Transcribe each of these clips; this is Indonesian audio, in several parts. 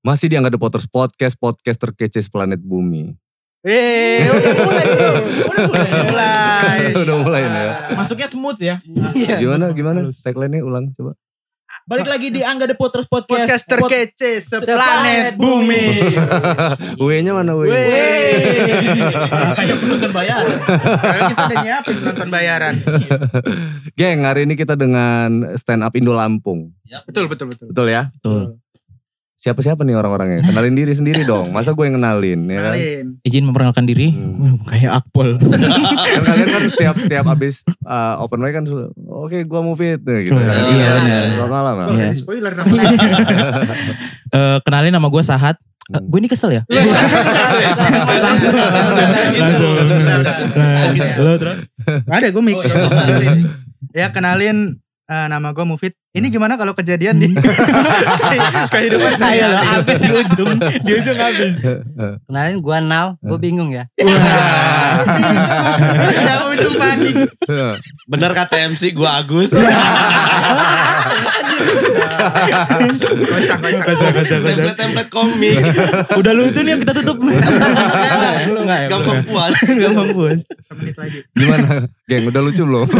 Masih di Angga The Potters Podcast, podcast terkece planet bumi. Eh, udah mulai bro. Udah mulai. mulai. Udah mulai nih ya. Masuknya smooth ya. Iya. Gimana, gimana? Tagline-nya ulang coba. Balik lagi di Angga The Potters Podcast. Podcast Pod- terkece seplanet seplanet bumi. W-nya mana W? Kayak penonton bayar. Karena kita udah nyiapin nonton bayaran. Geng, hari ini kita dengan stand up Indo Lampung. Betul, betul, betul. Betul ya? Betul. Siapa-siapa nih orang-orangnya? Kenalin diri sendiri dong. Masa gue yang kenalin ya kan? Kenalin. Izin memperkenalkan diri. Hmm. Kayak akpol. kan kalian kan setiap setiap abis uh, open mic kan oke gue mau fit gitu. Oh, kan. iya, benar. Selamat malam. Oh, Bang. Iya. spoiler namanya. Eh, kenalin nama gue Sahat. Eh, Hmm. gue ini kesel ya? Langsung, Lo terus? Ada gue mik. Ya kenalin eh, nama gue Mufid. Ini gimana kalau kejadian di kehidupan saya? Ayo lo, habis di ujung. Di ujung habis. Kenalin gua Nal, gua bingung ya. Yang ujung panik. Bener kata MC gua Agus. Kocak, kocak. Template-template komik. Udah lucu nih yang kita tutup. Enggak? Gampang puas. Gampang puas. Semenit lagi. Gimana? Geng, udah lucu belum?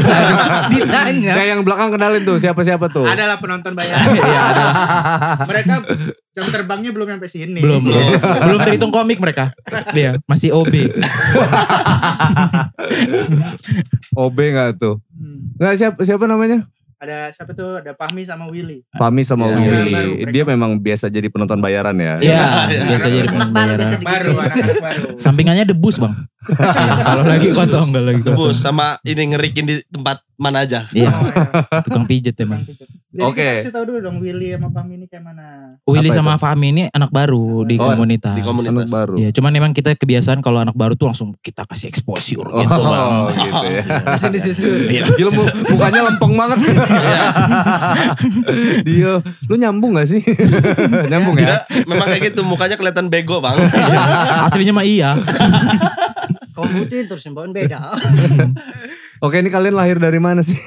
Ditanya. Kayak yang belakang kenalin tuh, siapa-siapa tuh? Adalah penonton bayaran. Iya, ada. Mereka jam terbangnya belum sampai sini. Belum, belum. Belum terhitung komik mereka. Iya, masih OB. OB gak tuh? Hmm. Nggak siapa, siapa namanya? Ada siapa tuh? Ada Pahmi sama Willy. Fami sama Iya. Willy. Baru. Dia memang biasa jadi penonton bayaran ya. Iya, biasa jadi pembayaran. biasa Baru, baru. Sampingannya debus bang. Iya, kalau lagi kosong, kalau lagi Tebus kosong. sama ini ngerikin di tempat mana aja. Iya, Oh, iya. tukang pijet emang. Oke. kita kasih tahu dulu dong Willy sama Pahmi ini kayak mana. Willy Apa sama Fahmi ini anak baru di Oh, komunitas. Di komunitas. Anak baru. Iya, cuman emang kita kebiasaan kalau anak baru tuh langsung kita kasih exposure Oh, gitu bang. gitu ya. Langsung disusul. Iya. Gila mu- mukanya lempeng banget. Dia, lu nyambung gak sih? nyambung ya? Tidak, memang kayak gitu mukanya kelihatan bego bang. Aslinya mah iya. Kamu tuh terus bawain beda. Oke, ini kalian lahir dari mana sih?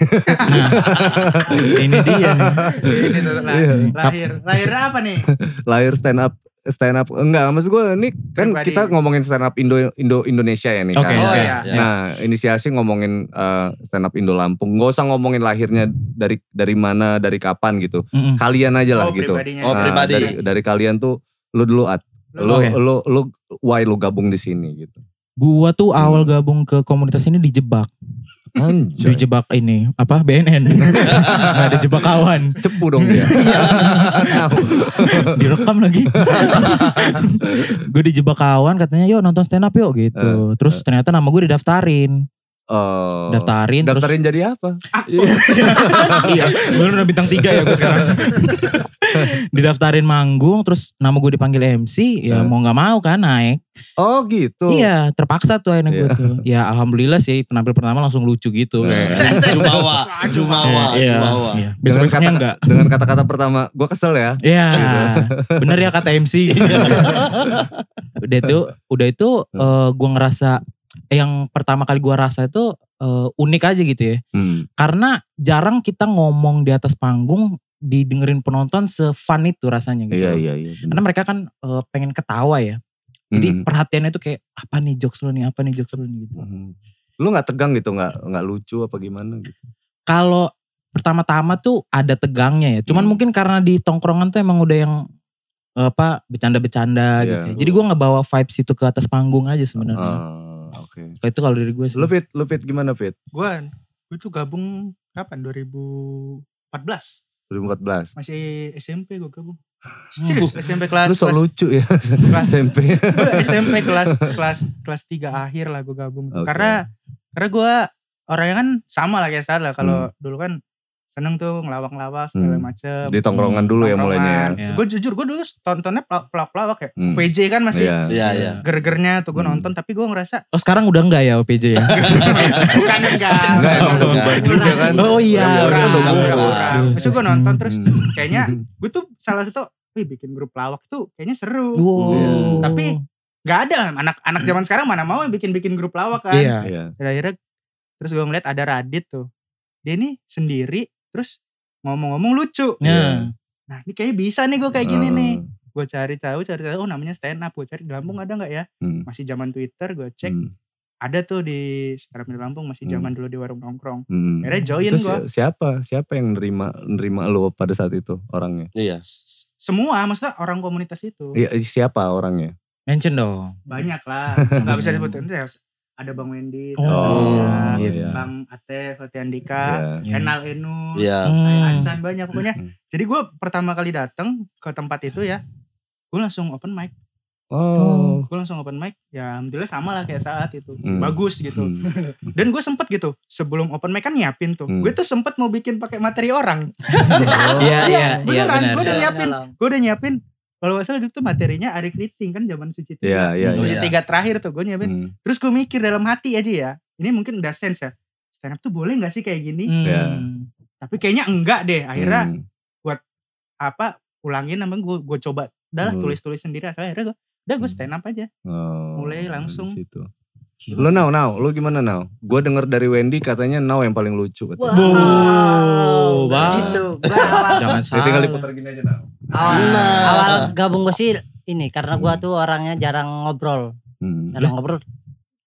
Ini dia nih. Ini tuh lah- Iya. lahir. Lahir apa nih? lahir stand up stand up enggak maksud gue ini kan Pribadi. kita ngomongin stand up Indo Indo Indonesia ya nih Oke, kan. Oh oke. iya. Ya. Nah, inisiasi ngomongin eh, stand up Indo Lampung. Nggak usah ngomongin lahirnya dari dari mana, dari kapan gitu. Mm-mm. Kalian aja lah Oh, gitu. pribadinya. Oh, Nah, pribadi. Dari, dari kalian tuh lu dulu at lu Oke. lu lu why lu gabung di sini gitu. Gua tuh awal gabung ke komunitas ini dijebak. Anjay. Dijebak ini apa BNN. Nggak dijebak kawan. Cepu dong dia. Direkam lagi. gue dijebak kawan katanya yuk nonton stand up yuk gitu. Terus ternyata nama gue didaftarin. Oh. Daftarin terus Daftarin jadi apa? iya, gue udah bintang tiga ya gue sekarang. Didaftarin manggung, terus nama gue dipanggil MC, ya Eh. mau nggak mau kan naik. Oh gitu. Iya, terpaksa tuh akhirnya gue Iya. tuh. Ya alhamdulillah sih penampil pertama langsung lucu gitu. Eh. Jumawa, Jumawa, Iya, Jumawa. iya. Dengan Besok-besoknya kata- enggak. Dengan kata-kata pertama, gue kesel ya. Iya, bener ya kata MC. udah itu, udah itu Hmm. gue ngerasa yang pertama kali gue rasa itu eh, unik aja gitu ya. Hmm. Karena jarang kita ngomong di atas panggung didengerin penonton se-fun itu rasanya gitu. Iya iya iya. Karena mereka kan eh, pengen ketawa ya. Jadi Hmm. perhatiannya tuh kayak apa nih jokes lu nih, apa nih jokes lu nih gitu. Hmm. Lu nggak tegang gitu, nggak nggak lucu apa gimana gitu? Kalau pertama-tama tuh ada tegangnya ya. Cuman Hmm. mungkin karena di tongkrongan tuh emang udah yang eh, apa bercanda-bercanda Iya. gitu. ya. Jadi gua nggak bawa vibes itu ke atas panggung aja sebenarnya. Ah, Oke. Kayak itu kalau dari gue sih. Lu fit, lu fit gimana fit? Gue, gue tuh gabung kapan? 2014. 2014. Masih SMP gue gabung. Serius SMP kelas Lu sok kelas, lucu ya kelas SMP. SMP kelas kelas kelas 3 akhir lah gue gabung. tuh. Oke. Karena karena gue orangnya kan sama lah kayak salah kalau Hmm. dulu kan seneng tuh ngelawak-ngelawak segala Hmm. macem. Di tongkrongan dulu ya mulainya ya. Gue jujur gue dulu tontonnya pelak-pelak ya. Hmm. VJ kan masih Iya. Iya, iya. ger-gernya tuh gue Hmm. nonton tapi gue ngerasa Oh sekarang udah enggak ya OPJ ya? bukan enggak. Enggak udah Enggak. juga kan. Oh iya, Udah udah kurang. Itu gue nonton terus Hmm. kayaknya gue tuh salah satu wih bikin grup lawak tuh kayaknya seru. Wow. Iya. Tapi Gak ada anak-anak zaman sekarang mana mau bikin-bikin grup lawak kan. Iya. Iya. Dan akhirnya terus gue ngeliat ada Radit tuh. Dia nih sendiri terus ngomong-ngomong lucu. Nah, Nah ini kayaknya bisa nih gue kayak gini Ah. nih. gue cari tahu cari tahu oh namanya stand up gue cari di Lampung ada nggak ya Hmm. masih zaman Twitter gue cek Hmm. ada tuh di up di Lampung masih Hmm. zaman dulu di warung nongkrong Hmm. akhirnya join gue si- siapa? Siapa yang nerima nerima lo pada saat itu orangnya? Iya. semua maksudnya orang komunitas itu Iya, siapa orangnya? Mention dong. banyak lah nggak bisa disebutin ada Bang Wendy Oh, saya, iya, iya. Bang Ate Fatih Andika Iya. Iya. Enal Enus Iya. saya Hmm. Ancan banyak pokoknya Hmm. jadi gue pertama kali datang ke tempat itu ya gue langsung open mic Oh. gue langsung open mic ya alhamdulillah sama lah kayak saat itu Hmm. bagus gitu Hmm. dan gue sempet gitu sebelum open mic kan nyiapin tuh Hmm. gue tuh sempet mau bikin pakai materi orang Iya, iya, iya beneran benar. gue udah nyiapin gue udah nyiapin kalau gak salah itu tuh materinya Ari Kriting kan zaman suci tiga Iya, iya, Yang iya. tiga terakhir tuh gue nyiapin Hmm. terus gue mikir dalam hati aja ya ini mungkin udah sense ya stand up tuh boleh gak sih kayak gini Hmm. Iya. tapi kayaknya enggak deh akhirnya Hmm. apa ulangin namanya gue gue coba udah lah Hmm. tulis tulis sendiri akhirnya gue udah gue stand up aja Oh, Mulai langsung. situ. Gila sih. now now, lu gimana now? Gue denger dari Wendy katanya now yang paling lucu. katanya. Wow, Wow, Bang. gitu. Jangan Jadi tinggal salah. diputar gini aja now. awal, Nah. awal gabung gue sih ini karena gua tuh orangnya jarang ngobrol, Hmm. jarang ngobrol.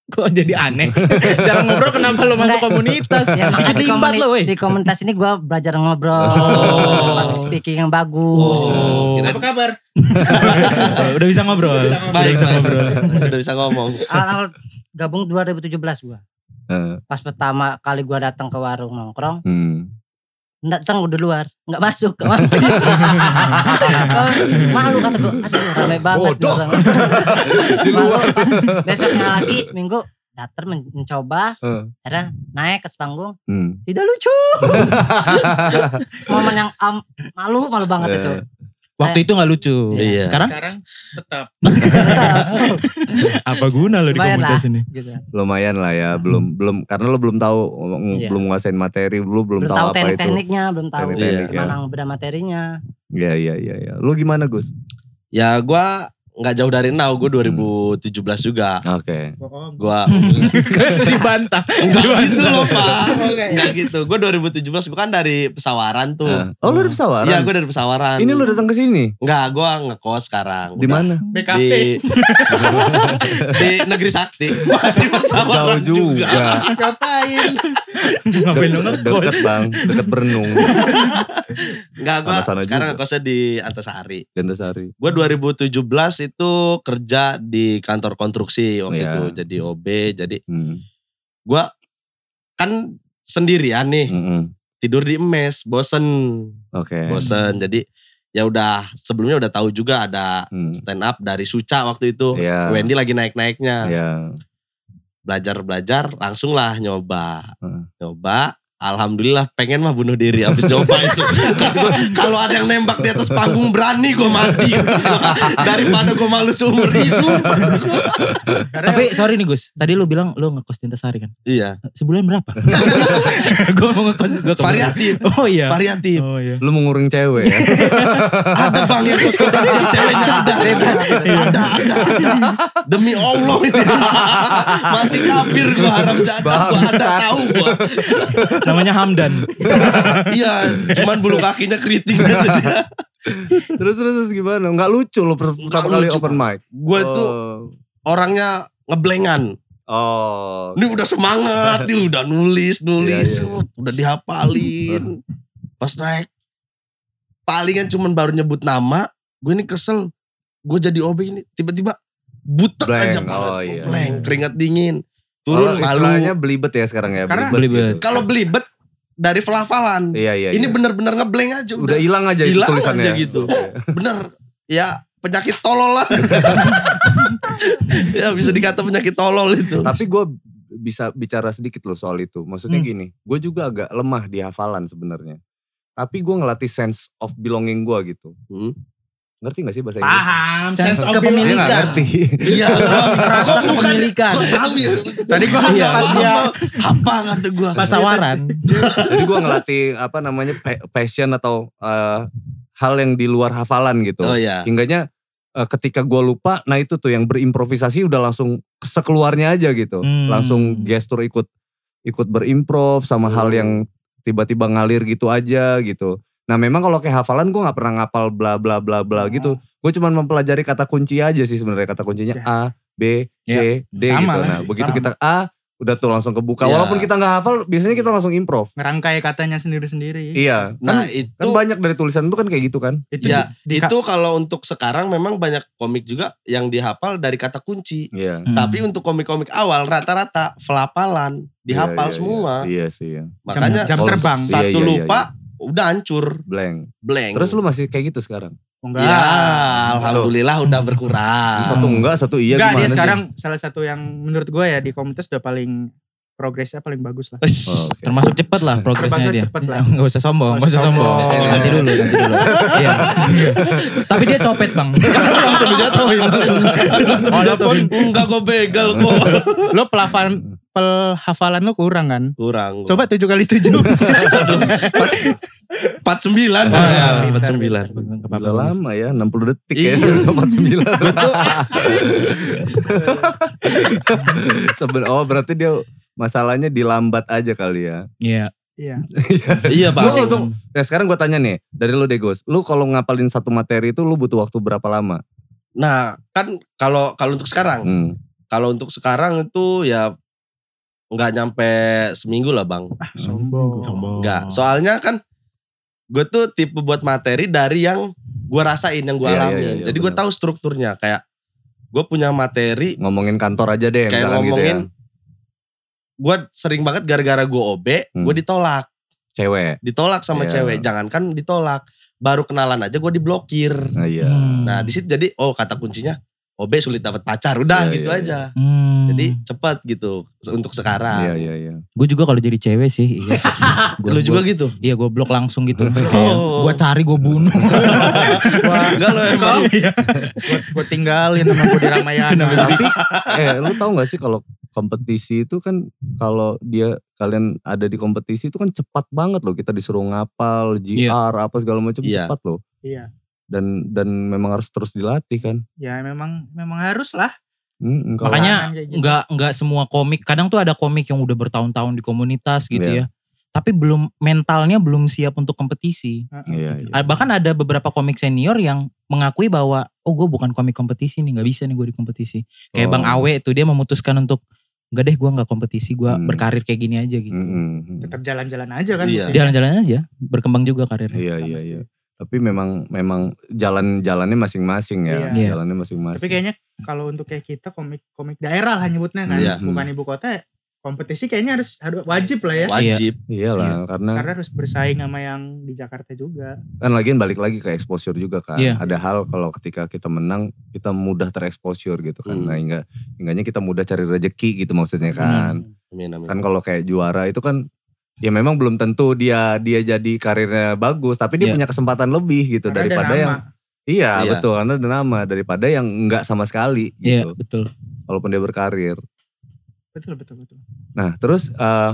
Kok jadi aneh? Jarang ngobrol kenapa lo masuk komunitas? Ya di, komuni- lo di komunitas ini gua belajar ngobrol, Oh. public speaking yang bagus. Oh. Kirain- apa kabar udah bisa ngobrol. bisa ngobrol. Baik, bisa ngobrol. Udah bisa ngomong. Awal gabung 2017 gua. Eh, Pas pertama kali gua datang ke warung nongkrong, hmm. Datang udah luar, nggak masuk, nggak mampir. Malu kata gua, aduh rame banget. Bilang. Malu pas besoknya lagi minggu men- mencoba, Eh. akhirnya naik ke panggung, Hmm. tidak lucu. Momen yang am- malu malu banget itu. Waktu itu gak lucu. Iya. Sekarang sekarang tetap apa guna lo di komunitas ini? Gitu. Lumayan lah ya, belum belum karena lo belum tahu Iya. belum nguasain materi, lu belum, Belum tahu tahu apa itu. teknik-tekniknya, belum tahu Teknik-teknik ya. mana beda materinya. Iya iya iya iya. Lu gimana Gus? Ya gua nggak jauh dari now, gue 2017 juga. Oke. Gua Gak dibantah. enggak gitu loh, Pak. Enggak gitu. Gue 2017 gue kan dari pesawaran tuh. Eh, Oh lu dari pesawaran? Iya, gue dari pesawaran. Ini lu datang ke sini? Enggak, gue ngekos sekarang. Di mana? BKP Di, di Negeri Sakti. Masih Jauh pesawaran juga. juga. ngapain Ngapain Deket, ngekos? deket bang, deket berenung. Enggak, gue sekarang juga. ngekosnya di Antasari. Gantasari. Gue 2017 itu kerja di kantor konstruksi waktu Iya. itu. Jadi OB, jadi Hmm. gue kan sendirian nih. mm-mm. Tidur di mes, bosen. Oke. Bosen, jadi ya udah sebelumnya udah tahu juga ada Hmm. stand up dari Suca waktu itu. Iya. Wendy lagi naik-naiknya. Iya. Belajar-belajar langsung lah nyoba. Hmm. Nyoba. Alhamdulillah pengen mah bunuh diri abis nyoba itu. Kalau ada yang nembak di atas panggung berani gue mati. Daripada gue malu seumur hidup. Tapi sorry nih Gus, tadi lu bilang lu ngekos di Antasari kan? iya. Sebulan berapa? gue mau ngekos Variatif. Oh iya. Variatif. Oh iya. Lu menguring cewek ya? Ada bang yang kos-kosan siap ceweknya ada. Ada, ada, ada. Demi Allah ini. Mati kafir gue haram jadah gue ada tahu gue. Namanya Hamdan. Iya, cuman bulu kakinya keriting aja dia. terus terus terus gimana? Nggak lucu lo per- pertama kali lucu, open mic. Gue tuh Oh. orangnya ngeblengan. Oh. Ini udah semangat, nih udah nulis, nulis, Iya, iya. udah dihafalin. Pas naik, palingan cuman baru nyebut nama, gue ini kesel. Gue jadi OB ini, tiba-tiba butek Blank, aja oh banget. iya. Blank, keringat dingin. Turun istilahnya belibet ya sekarang ya. Karena- Belibet. gitu. Kalau belibet dari pelafalan. Iya iya. ini iya. bener-bener ngeblank aja udah udah. hilang aja itu Hilang tulisannya. aja gitu. Oke. Bener. Ya penyakit tolol lah. ya bisa dikata penyakit tolol itu. Tapi gue bisa bicara sedikit loh soal itu. Maksudnya Hmm. gini, gue juga agak lemah di hafalan sebenarnya. Tapi gue ngelatih sense of belonging gue gitu. Hmm. Ngerti gak sih bahasa Inggris? paham Sense sense of Dia kepemilikan. gak ngerti. Iya, kok bukan kepemilikan. Kok tahu ya? Tadi gua Iya. pas dia apa kata gua? Pasawaran. Jadi gue ngelatih apa namanya pa- passion atau eh, hal yang di luar hafalan gitu. Oh ya. Hingganya eh, ketika gue lupa, nah itu tuh yang berimprovisasi udah langsung sekeluarnya aja gitu. Hmm. Langsung gestur ikut ikut berimprov sama hal Oh. yang tiba-tiba ngalir gitu aja gitu. Nah memang kalau kayak hafalan gue nggak pernah ngapal bla bla bla bla gitu. Gue cuma mempelajari kata kunci aja sih sebenarnya kata kuncinya Ya. A, B, C, D Sama gitu. Nah begitu Sama. kita A udah tuh langsung kebuka. Ya. Walaupun kita nggak hafal, biasanya kita langsung improv. Ngerangkai katanya sendiri-sendiri. Iya. Nah kan, itu kan banyak dari tulisan itu kan kayak gitu kan. Itu Ya, di, itu kalau untuk sekarang memang banyak komik juga yang dihafal dari kata kunci. Iya. Hmm. Tapi untuk komik-komik awal rata-rata pelapalan dihafal Iya, iya, semua. Iya sih ya. Makanya jam kalau terbang. Satu Iya, iya, iya, lupa udah hancur, Blank. blank. Terus lu masih kayak gitu sekarang? Oh, enggak. Ya, alhamdulillah udah berkurang. Satu enggak, satu iya enggak, dia gimana sih? sekarang salah satu yang menurut gue ya di komunitas udah paling progresnya paling bagus lah. Oh, oke. Termasuk cepat lah progresnya Termasuk dia. cepet lah. Enggak usah sombong, Nggak enggak usah sombong. sombong. Nanti dulu, nanti dulu. Iya. Tapi dia copet, Bang. Langsung dijatuhin. Walaupun Enggak gue begal kok. lo pelafalan pelhafalan lo kurang kan? Kurang. gua. Coba tujuh kali tujuh. Empat sembilan. Oh, iya. Empat sembilan. Udah lama ya, 60 detik ya. Iya. 49. Betul. Seben oh berarti dia masalahnya dilambat aja kali ya. Iya. Iya. Iya Lu bang. untuk, nah sekarang gue tanya nih, dari lu Degos, lu kalau ngapalin satu materi itu lu butuh waktu berapa lama? Nah kan kalau kalau untuk sekarang, Hmm. kalau untuk sekarang itu ya nggak nyampe seminggu lah bang. Sombong. Sombong. Enggak. Soalnya kan gue tuh tipe buat materi dari yang gue rasain, yang gue Iya, iya, alamin. iya, iya, Jadi gue tahu strukturnya. Kayak gue punya materi, Ngomongin kantor aja deh, kayak misalkan gitu ya. ngomongin. Gue sering banget gara-gara gue OB, Hmm. gue ditolak, Cewek. ditolak sama Iya. cewek. Jangankan ditolak, baru kenalan aja gue diblokir. Nah iya. Hmm. Nah di situ jadi oh kata kuncinya OB sulit dapat pacar, udah Iya, gitu iya, aja. Hmm. Jadi cepat gitu untuk Iya sekarang. iya iya. gue juga kalau jadi cewek sih, iya sih. Gua- Lu juga gua- gitu? Iya gue blok langsung gitu. Oh. Gue cari gue bunuh. Wah, Enggak lo emang. gue tinggalin sama gue di Ramayana. Tapi eh lu tahu gak sih kalau kompetisi itu kan kalau dia kalian ada di kompetisi itu kan cepat banget loh kita disuruh ngapal GR apa segala macam Iya. cepat loh Iya. Dan dan memang harus terus dilatih kan Ya memang memang harus lah. Hmm, Makanya gitu. nggak nggak semua komik. Kadang tuh ada komik yang udah bertahun-tahun di komunitas gitu Iya. ya. Tapi belum mentalnya belum siap untuk kompetisi. iya, iya. Ah, Bahkan ada beberapa komik senior yang mengakui bahwa oh gue bukan komik kompetisi nih, nggak bisa nih gue di kompetisi. Kayak Oh. Bang Awe tuh dia memutuskan untuk nggak deh gue nggak kompetisi, gue Hmm. berkarir kayak gini aja gitu. Hmm. Tetap jalan-jalan aja kan. Iya. Jalan-jalan aja, berkembang juga karirnya. Iya iya iya. Tapi memang memang jalan-jalannya masing-masing ya. Iya. Jalannya masing-masing. Tapi kayaknya kalau untuk kayak kita komik komik daerah lah nyebutnya kan, Iya. bukan ibu kota. Kompetisi kayaknya harus harus wajib lah ya. Wajib. Iyalah karena Karena harus bersaing sama yang di Jakarta juga. kan lagian balik lagi ke exposure juga kan. Iya. Ada hal kalau ketika kita menang kita mudah tereksposure gitu kan. Hmm. Nah hingga hingganya kita mudah cari rezeki gitu maksudnya kan. Amin, amin. Kan kalau kayak juara itu kan ya memang belum tentu dia dia jadi karirnya bagus tapi dia Iya. punya kesempatan lebih gitu Karena ada daripada yang iya, Iya. betul karena ada nama daripada yang enggak sama sekali Iya gitu. betul. Walaupun dia berkarir. Betul betul betul. Nah terus eh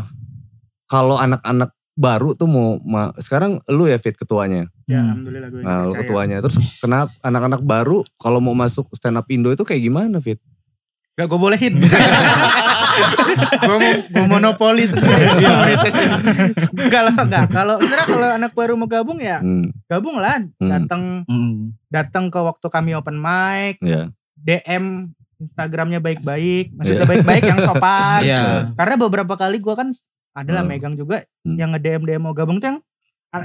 kalau anak-anak baru tuh mau ma- sekarang lu ya Fit ketuanya. Ya Hmm. alhamdulillah gue Nah, lu ketuanya. Terus kenapa anak-anak baru kalau mau masuk stand up Indo itu kayak gimana, Fit? Gak gue bolehin. gue mau gue monopoli. Kalau enggak, kalau sebenarnya kalau anak baru mau gabung ya Hmm, gabung lah. Hmm. Datang Hmm. datang ke waktu kami open mic, ya. DM Instagramnya baik-baik, maksudnya baik-baik yang sopan. Iya. Karena beberapa kali gue kan adalah Hmm. megang juga Hmm. yang nge DM DM mau gabung tuh yang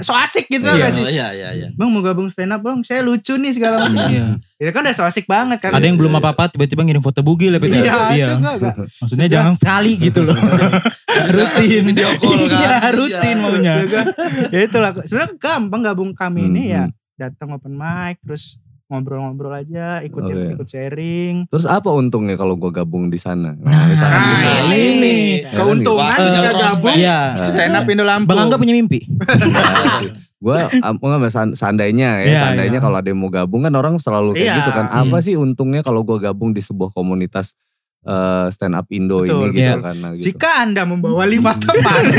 so asik gitu Iya. gak sih? Iya, iya, iya. Bang mau gabung stand up bang, saya lucu nih segala macam. Iya. Itu kan udah so asik banget kan. Ada yang belum apa-apa tiba-tiba ngirim foto bugil ya ya? Iya, juga gak. Maksudnya jangan sekali gitu loh. rutin. Video call kan. Iya, rutin Iya. maunya. Ya itulah. Sebenarnya gampang gabung kami Hmm, ini ya. hmm. Datang open mic, terus ngobrol-ngobrol aja, ikut Oke. ikut sharing. Terus apa untungnya kalau gue gabung di sana? Nah, misalkan Nah, gitu. ini, ini. keuntungan Wah, jika gabung Iya. stand up Indo Lampung. Bang Angga punya mimpi. gue nggak seandainya ya Iya, seandainya iya. kalau ada yang mau gabung kan orang selalu kayak Iya. gitu kan apa Iya. sih untungnya kalau gue gabung di sebuah komunitas eh, stand up Indo Betul, ini gitu betul. kan nah, gitu. Jika Anda membawa lima teman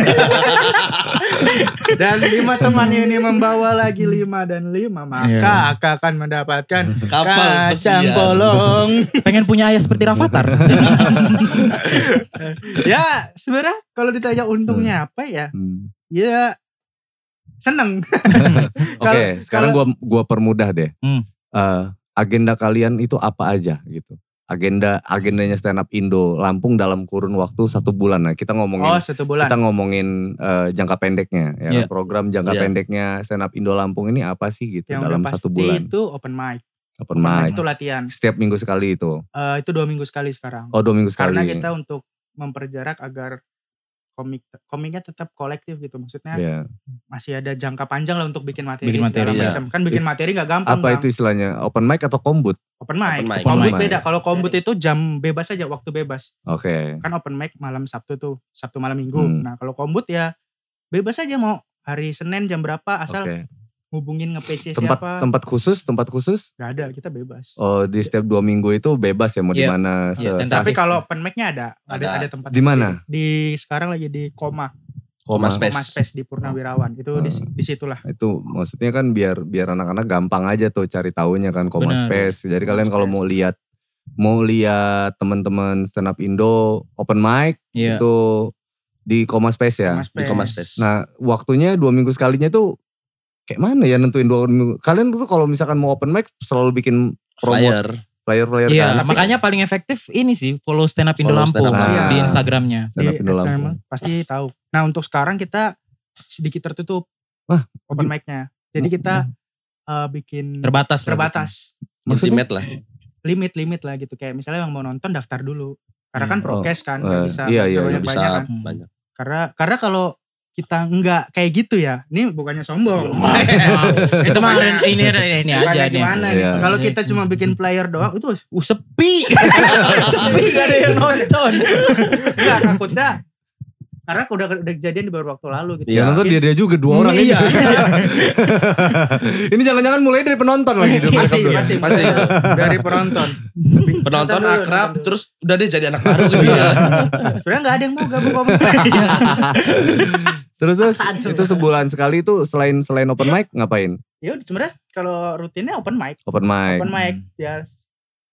dan lima teman ini membawa lagi lima dan lima, maka. Aka akan mendapatkan Kapal kacang polong. Pengen punya ayah seperti Rafathar. ya sebenarnya kalau ditanya untungnya apa ya, Hmm. ya seneng. Oke, Kalau- sekarang gua gua permudah deh. Hmm. Eh, agenda kalian itu apa aja gitu? Agenda agendanya stand up Indo Lampung dalam kurun waktu satu bulan. Nah, kita ngomongin Oh satu bulan. kita ngomongin eh, jangka pendeknya ya kan? Iya. program jangka Iya. pendeknya stand up Indo Lampung ini apa sih gitu yang dalam udah satu pasti bulan itu open mic. open Open mic mic itu latihan. setiap minggu sekali itu Eh, itu dua minggu sekali sekarang. oh dua minggu sekali Karena kita untuk memperjarak agar komik komiknya tetap kolektif gitu. Maksudnya Iya. masih ada jangka panjang lah untuk bikin materi. Bikin materi, iya. macam. Kan bikin materi nggak gampang. apa Bang. itu istilahnya open mic atau kombut Open mic. Open mic. Open mic. beda. Kalau kombut itu jam bebas aja, waktu bebas. oke Kan open mic malam Sabtu tuh, Sabtu malam Minggu. Hmm. Nah kalau kombut ya bebas aja mau hari Senin jam berapa asal oke hubungin nge-PC tempat siapa. tempat khusus tempat khusus Gak ada, kita bebas. oh di setiap dua minggu itu bebas ya mau di Iya. mana Iya, se- tenda. Tapi kalau open mic-nya ada, ada, Ada. ada tempat Di mana? Di sekarang lagi di Koma, koma Koma Space. Koma Space di Purnawirawan. Itu di, Hmm. di situlah. itu maksudnya kan biar biar anak-anak gampang aja tuh cari taunya kan Koma Benar. Space. Jadi kalian kalau Space. mau lihat mau lihat teman-teman stand up Indo open mic Iya. itu di Koma Space ya. Koma Di Koma Space. Nah waktunya dua minggu sekalinya tuh kayak mana ya nentuin dua minggu. Kalian tuh kalau misalkan mau open mic selalu bikin promo Flyer. flyer flyer Iya, kan. makanya paling efektif ini sih follow stand up Indo Follow Lampung Lampung. di Iya. Instagramnya. Stand up di Indo Lampung. pasti tahu. Nah untuk sekarang kita sedikit tertutup Wah, open mic-nya. Jadi kita eh, bikin Terbatas. terbatas. Maksudnya? Intimate lah. limit-limit lah gitu kayak misalnya yang mau nonton daftar dulu. Karena kan Hmm. prokes kan Eh, nggak bisa iya, iya, Nggak banyak-banyak bisa kan. Banyak. Karena karena kalau kita nggak kayak gitu ya, ini bukannya sombong. Itu mah ini ini, ini aja nih. gimana Iya. gitu. Kalau kita cuma bikin player doang itu Uh sepi. sepi gak ada yang nonton. enggak takutnya karena udah udah kejadian di beberapa waktu lalu gitu. Ya Iya. nonton dia dia juga dua orang ini. Iya. ini jangan-jangan mulai dari penonton lagi mereka Pasti, pasti, Pasti. dari penonton. Penonton akrab terus udah deh jadi anak baru gitu ya. Sebenarnya nggak ada yang mau gabung gabung. Terus terus itu sebulan sekali itu selain selain open mic ngapain? ya sebenarnya kalau rutinnya open mic, Open mic. open mic ya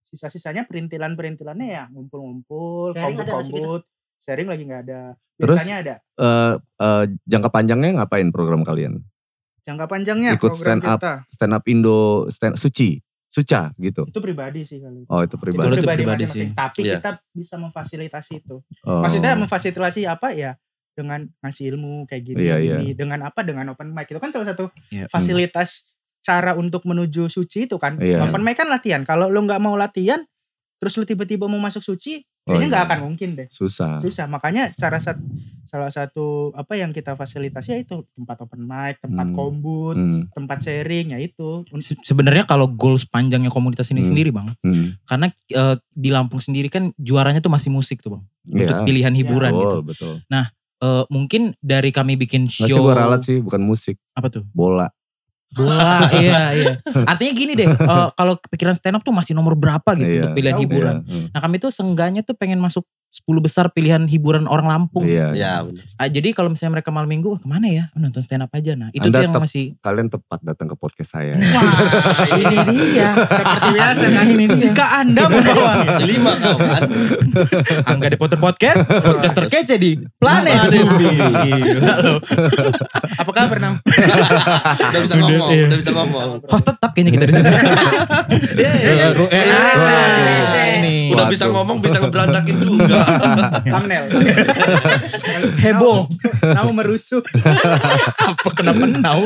sisa-sisanya perintilan-perintilannya ya ngumpul-ngumpul, gitu? kombut-kombut. Sharing lagi nggak ada. Terus? Biasanya ada. Eh, eh, jangka panjangnya ngapain program kalian? Jangka panjangnya Ikut program stand up. kita. Stand up Indo, stand Suci, Suca gitu. Itu pribadi sih kali. Oh itu Itu pribadi. Kalau itu pribadi, pribadi masing-masing. sih. Tapi Iya. kita bisa memfasilitasi itu. Oh. Maksudnya memfasilitasi apa ya? Dengan ngasih ilmu kayak gini, Iya, iya. gini. Dengan apa? Dengan open mic. Itu kan salah satu Iya. fasilitas cara untuk menuju suci itu kan. Iya. Open mic kan latihan. Kalau lu nggak mau latihan, terus lu tiba-tiba mau masuk suci, Oh, kayaknya nggak iya. akan mungkin deh. susah. Susah. Makanya cara sat- salah satu apa yang kita fasilitasi ya itu tempat open mic, tempat Hmm. kombut, Hmm, tempat sharing ya itu. Se- Sebenarnya kalau goals panjangnya komunitas ini Hmm. sendiri bang, hmm. karena eh, di Lampung sendiri kan juaranya tuh masih musik tuh bang, untuk Iya. pilihan hiburan Betul, gitu. betul. Eh, mungkin dari kami bikin show gua ralat sih, bukan musik, apa tuh? bola. Bola, iya iya. Artinya gini deh, eh, kalau pikiran stand up tuh masih nomor berapa gitu Iya. untuk pilihan Jauh, hiburan. Iya, hmm. Nah kami tuh seenggaknya tuh pengen masuk 10 besar pilihan hiburan orang Lampung. Iya. Ya benar. Ah, jadi kalau misalnya mereka malam minggu, "Wah, ke mana ya? Oh, nonton stand up aja. Nah itu Anda yang tep- masih, Kalian tepat datang ke podcast saya. wah ini dia. Seperti biasa kan. Ini dia. Jika Anda membawa Lima kau kan. Angga di Potter Podcast, podcast terkece di planet bumi. Apa kabar Nam? Udah bisa ngomong, Iya. udah bisa ngomong. Host tetap kayaknya kita di sini. Iya, iya, iya. Udah bisa ngomong, bisa ngeberantakin juga. Thumbnail. Heboh. Mau merusuh. Apa kenapa nau?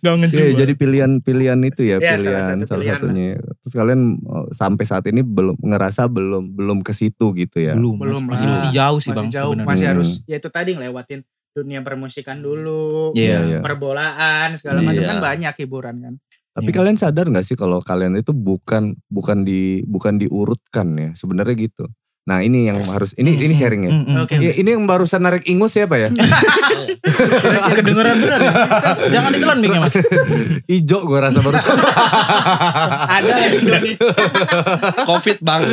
Gak ngejual. jadi pilihan-pilihan itu ya, Iya, pilihan salah salah, satu pilihan satunya. Terus kalian oh, sampai saat ini belum ngerasa belum belum ke situ gitu ya. belum, Belum masih lah. masih jauh sih masih bang jauh, sebenarnya. masih Hmm. harus ya itu tadi ngelewatin dunia permusikan dulu, Iya. Iya. perbolaan segala macam Iya. kan banyak hiburan kan. Tapi Iya. kalian sadar nggak sih kalau kalian itu bukan bukan di bukan diurutkan ya sebenarnya gitu. Nah ini yang harus ini ini sharing ya. Mm, mm, Oke. mm. Ya, ini yang barusan narik ingus siapa ya? Kedengeran bener ya? Jangan ditelan miknya mas. Ijo gue rasa barusan. Ada yang nih. Covid bang.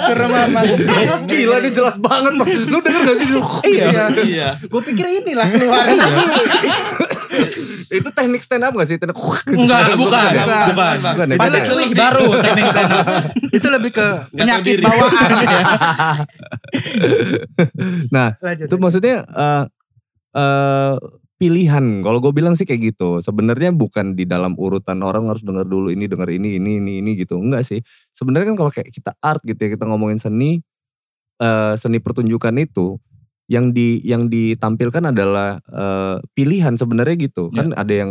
Serem apa? Gila ini jelas banget. Bang. Lu denger gak sih? Iya. Iya. Gue pikir inilah keluar. Itu teknik stand up gak sih? Teknik Enggak, bukan. Bukan, Bukan. bukan. Bukan ya? itu Baru teknik stand up. itu lebih ke penyakit bawaan. Nah, Lanjut. itu maksudnya eh eh pilihan. Kalau gue bilang sih kayak gitu. Sebenarnya bukan di dalam urutan orang harus denger dulu ini, denger ini, ini, ini, ini gitu. Enggak sih. Sebenarnya kan kalau kayak kita art gitu ya, kita ngomongin seni, eh, seni pertunjukan itu yang di yang ditampilkan adalah eh, pilihan sebenarnya gitu. Kan ada yang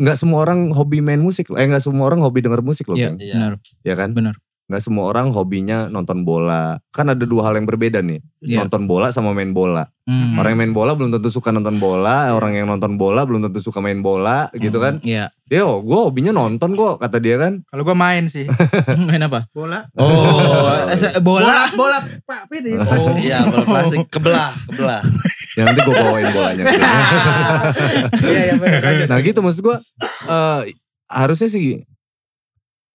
nggak semua orang hobi main musik. Eh nggak semua orang hobi denger musik loh, Iya, Geng. Iya. benar. ya kan? Benar. Nggak semua orang hobinya nonton bola. Kan ada dua hal yang berbeda nih. Iya. Nonton bola sama main bola. Hmm. Orang yang main bola belum tentu suka nonton bola, orang yang nonton bola belum tentu suka main bola gitu kan. Iya. Yo, gue hobinya nonton kok kata dia kan. Kalau gue main sih. Main apa? Bola. Oh, eh, bola. Bola. Pak Pit ini. Oh. Iya, bola plastik kebelah, kebelah. Ya nanti gue bawain bolanya. Iya, iya nah gitu maksud gue eh, harusnya sih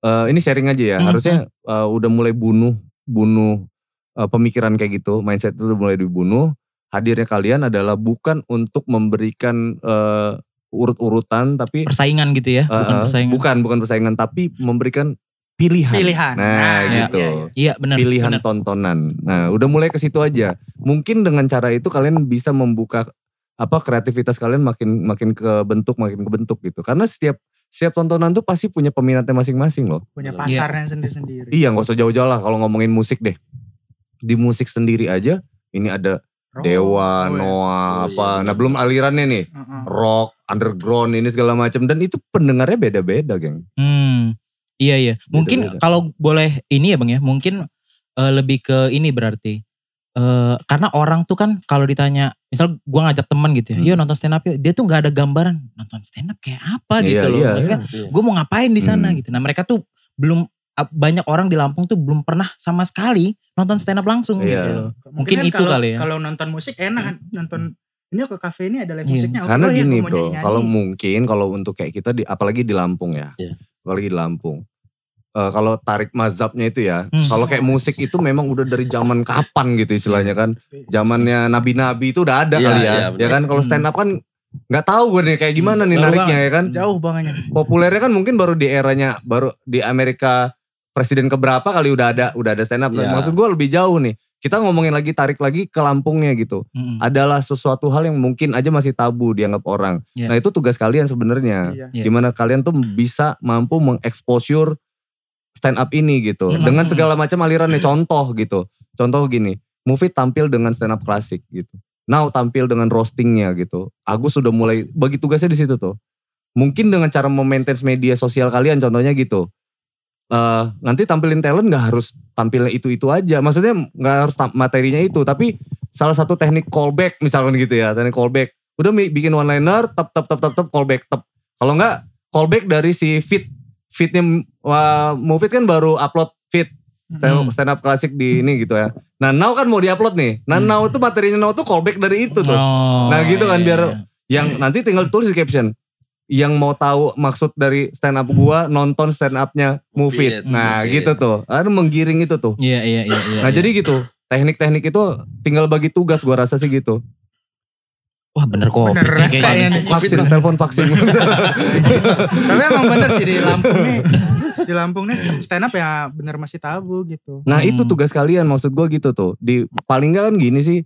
eh, ini sharing aja ya. Hmm, Harusnya eh, udah mulai bunuh bunuh eh, pemikiran kayak gitu, mindset itu udah mulai dibunuh. Hadirnya kalian adalah bukan untuk memberikan eh, urut-urutan tapi Persaingan gitu ya, bukan eh, eh, persaingan. bukan bukan persaingan tapi memberikan pilihan. Pilihan. Nah, iya, gitu. iya, iya. Iya, benar. pilihan benar. tontonan. Nah, udah mulai ke situ aja. Mungkin dengan cara itu kalian bisa membuka apa kreativitas kalian makin makin ke bentuk makin ke bentuk gitu. Karena setiap setiap tontonan tuh pasti punya peminatnya masing-masing loh. Punya pasarnya sendiri-sendiri. Iya, nggak usah jauh-jauh lah kalau ngomongin musik deh. Di musik sendiri aja ini ada Rock. Dewa, Oh, iya. Noah, Oh, apa. iya. Nah, belum alirannya nih. Heeh. Rock, underground ini segala macam dan itu pendengarnya beda-beda, geng. Hmm. Iya, iya. Mungkin kalau boleh ini ya, Bang ya. Mungkin eh, lebih ke ini berarti. Eh, karena orang tuh kan kalau ditanya, misal gua ngajak teman gitu ya, Hmm. yuk nonton stand up yuk. Dia tuh nggak ada gambaran nonton stand up kayak apa gitu Iya, loh. iya, Maksudnya iya. gue mau ngapain di sana Hmm. gitu. Nah mereka tuh belum banyak orang di Lampung tuh belum pernah sama sekali nonton stand up langsung Iya. gitu loh. Mungkin kan itu kalau, kali ya. Kalau nonton musik enak kan nonton ini ke kafe ini ada live Iya. musiknya. Karena Oh, iya, gini mau bro, kalau mungkin kalau untuk kayak kita di apalagi di Lampung ya, Iya. apalagi di Lampung. Eh, kalau tarik mazhabnya itu ya, Hmm. kalau kayak musik itu memang udah dari zaman kapan gitu istilahnya kan, zamannya nabi-nabi itu udah ada Iya, kali ya, iya, ya benar. kan. Kalau Hmm. stand up kan nggak tahu gue nih kayak gimana nih Baru nariknya banget. ya kan. jauh bangetnya. Populernya kan mungkin baru di eranya, baru di Amerika presiden keberapa kali udah ada, udah ada stand up. Nah, Iya. Maksud gue lebih jauh nih. Kita ngomongin lagi tarik lagi ke Lampungnya gitu Mm-mm. adalah sesuatu hal yang mungkin aja masih tabu dianggap orang. Iya. Nah itu tugas kalian sebenarnya. Iya. Iya. Gimana kalian tuh bisa mampu mengeksposur stand up ini gitu. Hmm. Dengan segala macam alirannya. Contoh gitu. Contoh gini. Movie tampil dengan stand up klasik gitu. Now tampil dengan roastingnya gitu. Agus sudah mulai bagi tugasnya di situ tuh. Mungkin dengan cara memaintain media sosial kalian contohnya gitu. Eh, nanti tampilin talent nggak harus tampilnya itu-itu aja. Maksudnya nggak harus materinya itu. Tapi salah satu teknik callback misalkan gitu ya. Teknik callback. Udah bikin one liner, tap tap tap tap tap callback tap. Kalau nggak callback dari si fit fitnya wah, Mufid kan baru upload fit stand, Hmm. stand up klasik di ini gitu ya. Nah now kan mau diupload nih. Nah now itu materinya now tuh callback dari itu tuh. Oh, Nah, gitu kan, iya, biar- iya. Yang nanti tinggal tulis di caption. Yang mau tahu maksud dari stand up gua nonton stand upnya Mufid. Mufid, Nah Mufid. gitu tuh. Ada menggiring itu tuh. Iya, iya, iya. iya, Nah iya. jadi gitu. Teknik-teknik itu tinggal bagi tugas gua rasa sih gitu. Wah bener kok. Bener, kayaknya. kayaknya. Vaksin, telepon vaksin. Tapi emang bener sih di Lampung nih. Di Lampung nih stand up ya bener masih tabu gitu. Nah itu Hmm. tugas kalian maksud gue gitu tuh. Di paling nggak kan gini sih.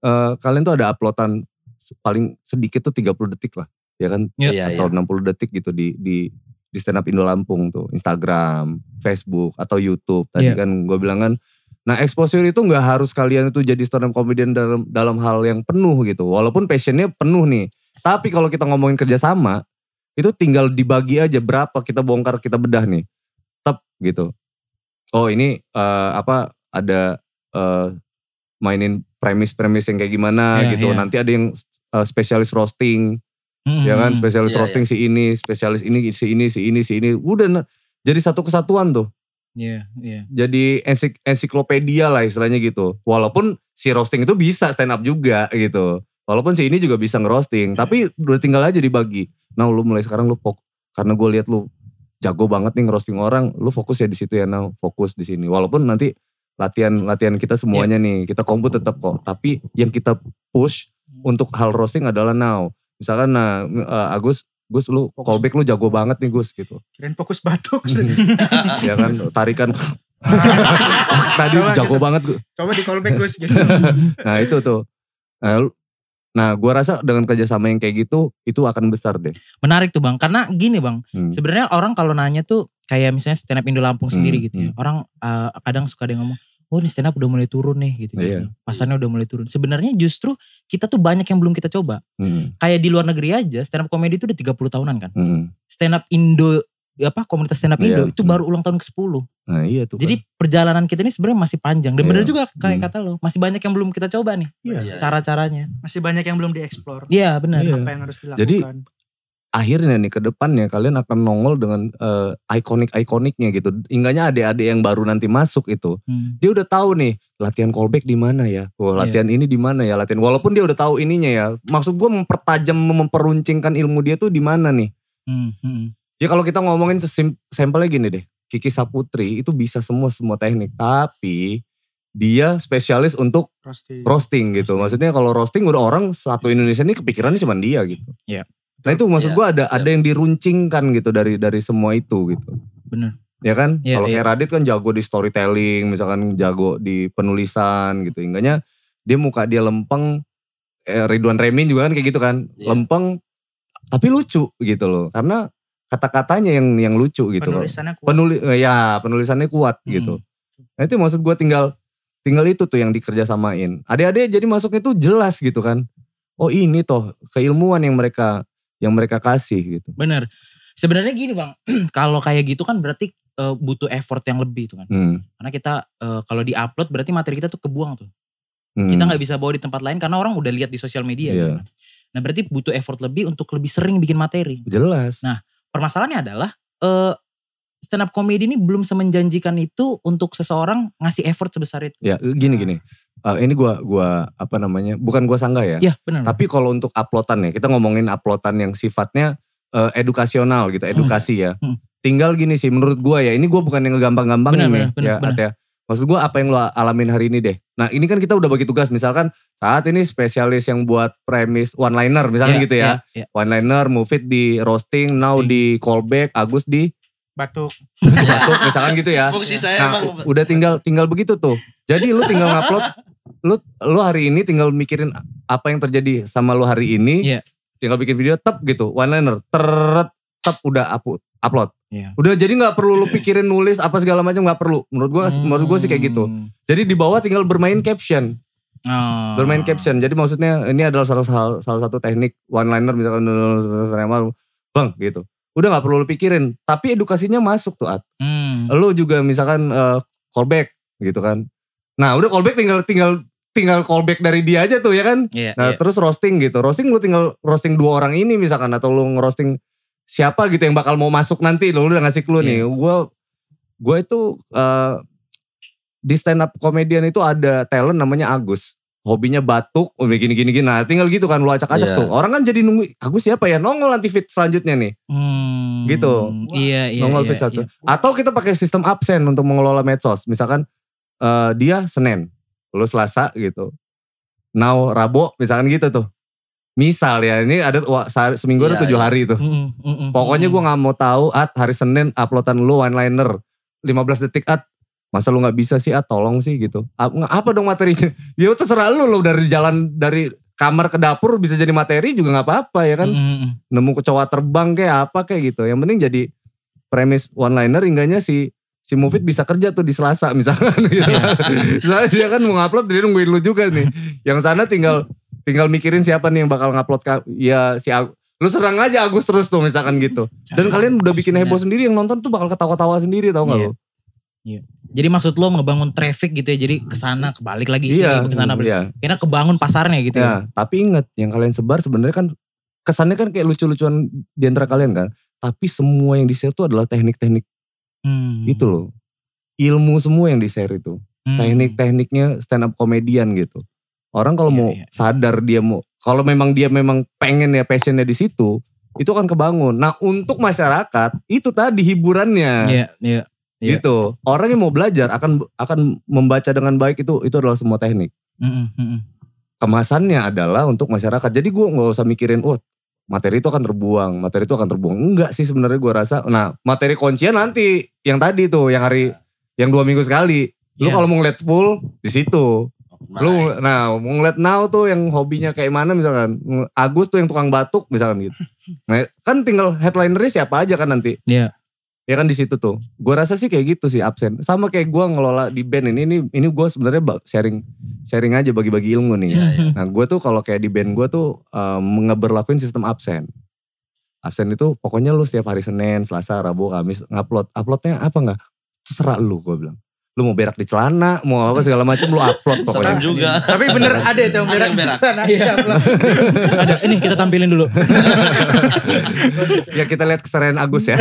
eh, kalian tuh ada uploadan paling sedikit tuh 30 detik lah. Ya kan Iya, Iya, atau iya. 60 detik gitu di di di stand up Indo Lampung tuh. Instagram, Facebook atau YouTube. Tadi Iya. kan gue bilang kan. Nah exposure itu nggak harus kalian itu jadi stand up comedian dalam dalam hal yang penuh gitu. Walaupun passionnya penuh nih. Tapi kalau kita ngomongin kerjasama itu tinggal dibagi aja berapa kita bongkar kita bedah nih. Tep gitu. Oh ini eh, apa ada eh, mainin premis-premis yang kayak gimana Iya, gitu. iya. Nanti ada yang eh, spesialis roasting, Hmm, ya kan? hmm. Spesialis Iya, roasting si ini, spesialis ini, si ini, si ini, si ini. Udah na- jadi satu kesatuan tuh. Iya, iya. Jadi ensik- ensiklopedia lah istilahnya gitu. Walaupun si roasting itu bisa stand up juga gitu. Walaupun si ini juga bisa ngerosting. Tapi udah tinggal aja dibagi. Nah lu mulai sekarang lu fokus. Karena gue lihat lu jago banget nih ngerosting orang. Lu fokus ya di situ ya now. Fokus di sini. Walaupun nanti latihan latihan kita semuanya nih. Kita komput tetap kok. Tapi yang kita push untuk hal roasting adalah now. Misalkan nah eh, Agus, Gus lu Fokus. callback lu jago banget nih Gus gitu. Kirain fokus batuk. ya kan tarikan tadi Coba jago gitu. banget gue. Coba di callback Gus gitu. Nah itu tuh. Nah, lu- Nah, gua rasa dengan kerjasama yang kayak gitu itu akan besar deh. Menarik tuh bang, karena gini bang, Hmm. sebenarnya orang kalau nanya tuh kayak misalnya stand up Indo Lampung Hmm, sendiri gitu ya. hmm. Orang uh, kadang suka ada yang ngomong, oh ini stand up udah mulai turun nih gitu. Iya. Pasarnya udah mulai turun. Sebenarnya justru kita tuh banyak yang belum kita coba. Hmm. Kayak di luar negeri aja stand up comedy itu udah 30 tahunan kan. Hmm. Stand up Indo apa komunitas stand up Iya. Indo itu baru ulang tahun ke-10. Nah, iya tuh. Jadi perjalanan kita ini sebenarnya masih panjang dan Iya. bener juga kayak Hmm. kata lo, masih banyak yang belum kita coba nih Iya. cara-caranya. Masih banyak yang belum dieksplor. Iya benar. Iya. Apa yang harus dilakukan. Jadi, akhirnya nih ke depannya kalian akan nongol dengan eh, ikonik-ikoniknya gitu. Ingatnya adik-adik yang baru nanti masuk itu. Hmm. Dia udah tahu nih latihan callback di mana ya. Oh, Iya. latihan ini di mana ya latihan. Walaupun dia udah tahu ininya ya. Maksud gua mempertajam memperuncingkan ilmu dia tuh di mana nih. Hmm, hmm. Ya kalau kita ngomongin sampelnya gini deh. Kiki Saputri itu bisa semua semua teknik, tapi dia spesialis untuk roasting. roasting gitu. Maksudnya kalau roasting udah orang satu Indonesia ini kepikirannya cuma dia gitu. Iya. Nah itu maksud Iya, gua ada ada yang diruncingkan gitu dari dari semua itu gitu. Bener. Ya kan? Iya, kalau iya. kayak Radit kan jago di storytelling, misalkan jago di penulisan gitu. Ingatnya dia muka dia lempeng eh, Ridwan Remin juga kan kayak gitu kan. Iya. Lempeng tapi lucu gitu loh. Karena kata-katanya yang yang lucu gitu loh. Penulisannya kuat. Penuli eh, ya penulisannya kuat Hmm. gitu. Nah itu maksud gue tinggal tinggal itu tuh yang dikerjasamain. Adik-adik jadi masuknya tuh jelas gitu kan. Oh ini toh keilmuan yang mereka yang mereka kasih gitu. Bener. Sebenarnya gini bang, kalau kayak gitu kan berarti eh, butuh effort yang lebih tuh kan. Hmm. Karena kita eh, kalau di upload berarti materi kita tuh kebuang tuh. Hmm. Kita nggak bisa bawa di tempat lain karena orang udah lihat di sosial media. Iya. gitu kan. Nah berarti butuh effort lebih untuk lebih sering bikin materi. jelas. Nah, Permasalahannya adalah eh stand up comedy ini belum semenjanjikan itu untuk seseorang ngasih effort sebesar itu. Ya gini gini. Eh, ini gua gua apa namanya? Bukan gua sanggah ya. Iya benar. Tapi kalau untuk uploadan ya, kita ngomongin uploadan yang sifatnya eh, edukasional gitu, edukasi ya. Hmm. Tinggal gini sih menurut gua ya, ini gua bukan yang benar, ya, benar. At, ya. Maksud gua apa yang lo alamin hari ini deh. Nah, ini kan kita udah bagi tugas misalkan saat ini spesialis yang buat premis one liner misalnya Iya, gitu ya. iya, iya. One liner, Mufid di roasting, now di callback, Agus di Batuk. batuk misalkan gitu ya. Fungsi saya Nah, emang udah tinggal tinggal begitu tuh. Jadi lu tinggal ngupload lu lu hari ini tinggal mikirin apa yang terjadi sama lu hari ini. Iya. Tinggal bikin video tep gitu, one liner, teret tep udah upload. upload. Iya. Udah jadi nggak perlu lu pikirin nulis apa segala macam nggak perlu. Menurut gua menurut gua sih kayak gitu. Hmm. Jadi di bawah tinggal bermain caption. Oh. Bermain caption. Jadi maksudnya ini adalah salah salah, salah satu teknik one liner misalkan bang gitu. Udah nggak perlu lu pikirin, tapi edukasinya masuk tuh At Hmm. lu juga misalkan eh, callback gitu kan. Nah udah callback tinggal tinggal tinggal callback dari dia aja tuh ya kan. Iya, Nah iya. terus roasting gitu. Roasting lu tinggal roasting dua orang ini misalkan atau lu ngerosting siapa gitu yang bakal mau masuk nanti lu udah ngasih clue nih. Iya. Gue gue itu eh, di stand up comedian itu ada talent namanya Agus. Hobinya batuk, udah gini gini gini. Nah tinggal gitu kan lu acak-acak Iya. tuh. Orang kan jadi nunggu Agus siapa ya nongol nanti fit selanjutnya nih. Hmm. Gitu. Iya, iya. nongol iya, fit satu. iya. Atau kita pakai sistem absen untuk mengelola medsos. Misalkan eh, dia Senin, lu Selasa gitu. Now Rabu misalkan gitu tuh. Misal ya ini ada wah, sehari- seminggu ada Iya, tujuh iya. hari tuh. Mm, mm, mm, Pokoknya mm. gue nggak mau tahu at hari Senin uploadan lu one liner 15 detik at masa lu nggak bisa sih at tolong sih gitu. Apa dong materinya? Ya terserah lu lo dari jalan dari kamar ke dapur bisa jadi materi juga nggak apa-apa ya kan Mm, mm, mm. nemu kecoa terbang kayak apa kayak gitu. Yang penting jadi premis one liner hingganya si si Mufid bisa kerja tuh di Selasa misalkan gitu. Soalnya dia kan mau ngupload dia nungguin lu juga nih. Yang sana tinggal tinggal mikirin siapa nih yang bakal ngupload ya si Ag- lu serang aja Agus terus tuh misalkan gitu. Dan kalian udah bikin heboh sendiri yang nonton tuh bakal ketawa-tawa sendiri tau gak Iya. lu? Jadi maksud lo ngebangun traffic gitu ya. Jadi ke sana kebalik lagi sini, Iya, ke sana balik. iya. Karena kebangun pasarnya gitu ya. Ya, tapi ingat yang kalian sebar sebenarnya kan kesannya kan kayak lucu-lucuan di antara kalian kan. Tapi semua yang di-share tuh adalah teknik-teknik Hmm. itu loh. Ilmu semua yang di-share itu. Hmm. teknik-tekniknya stand up komedian gitu. Orang kalau Iya, mau iya. sadar dia mau kalau memang dia memang pengen ya passionnya di situ, itu akan kebangun. Nah untuk masyarakat itu tadi hiburannya Iya, iya. iya. gitu. Orang yang mau belajar akan akan membaca dengan baik itu itu adalah semua teknik. Mm, mm, mm, mm. Kemasannya adalah untuk masyarakat. Jadi gue nggak usah mikirin, oh materi itu akan terbuang, materi itu akan terbuang. Enggak sih sebenarnya gue rasa. Nah materi kuncian nanti yang tadi tuh, yang hari yang dua minggu sekali. Lu Iya. kalau mau ngeliat full di situ. Lu nah mau ngeliat Now tuh yang hobinya kayak mana misalkan. Agus tuh yang tukang batuk misalkan gitu. Nah, kan tinggal headlinernya siapa aja kan nanti. Iya. Ya kan di situ tuh. Gue rasa sih kayak gitu sih absen. Sama kayak gue ngelola di band ini. Ini ini gue sebenarnya sharing sharing aja bagi-bagi ilmu nih. Iya, iya. Nah gue tuh kalau kayak di band gue tuh um, ngeberlakuin sistem absen. Absen itu pokoknya lu setiap hari Senin, Selasa, Rabu, Kamis ngupload. Uploadnya apa enggak? Terserah lu gue bilang. Lu mau berak di celana, mau apa segala macam lu upload Serem pokoknya. juga. Tapi bener ada itu yang berak yang berak. di sana. Iya. Ada, ini kita tampilin dulu. Ya kita lihat keserian Agus ya.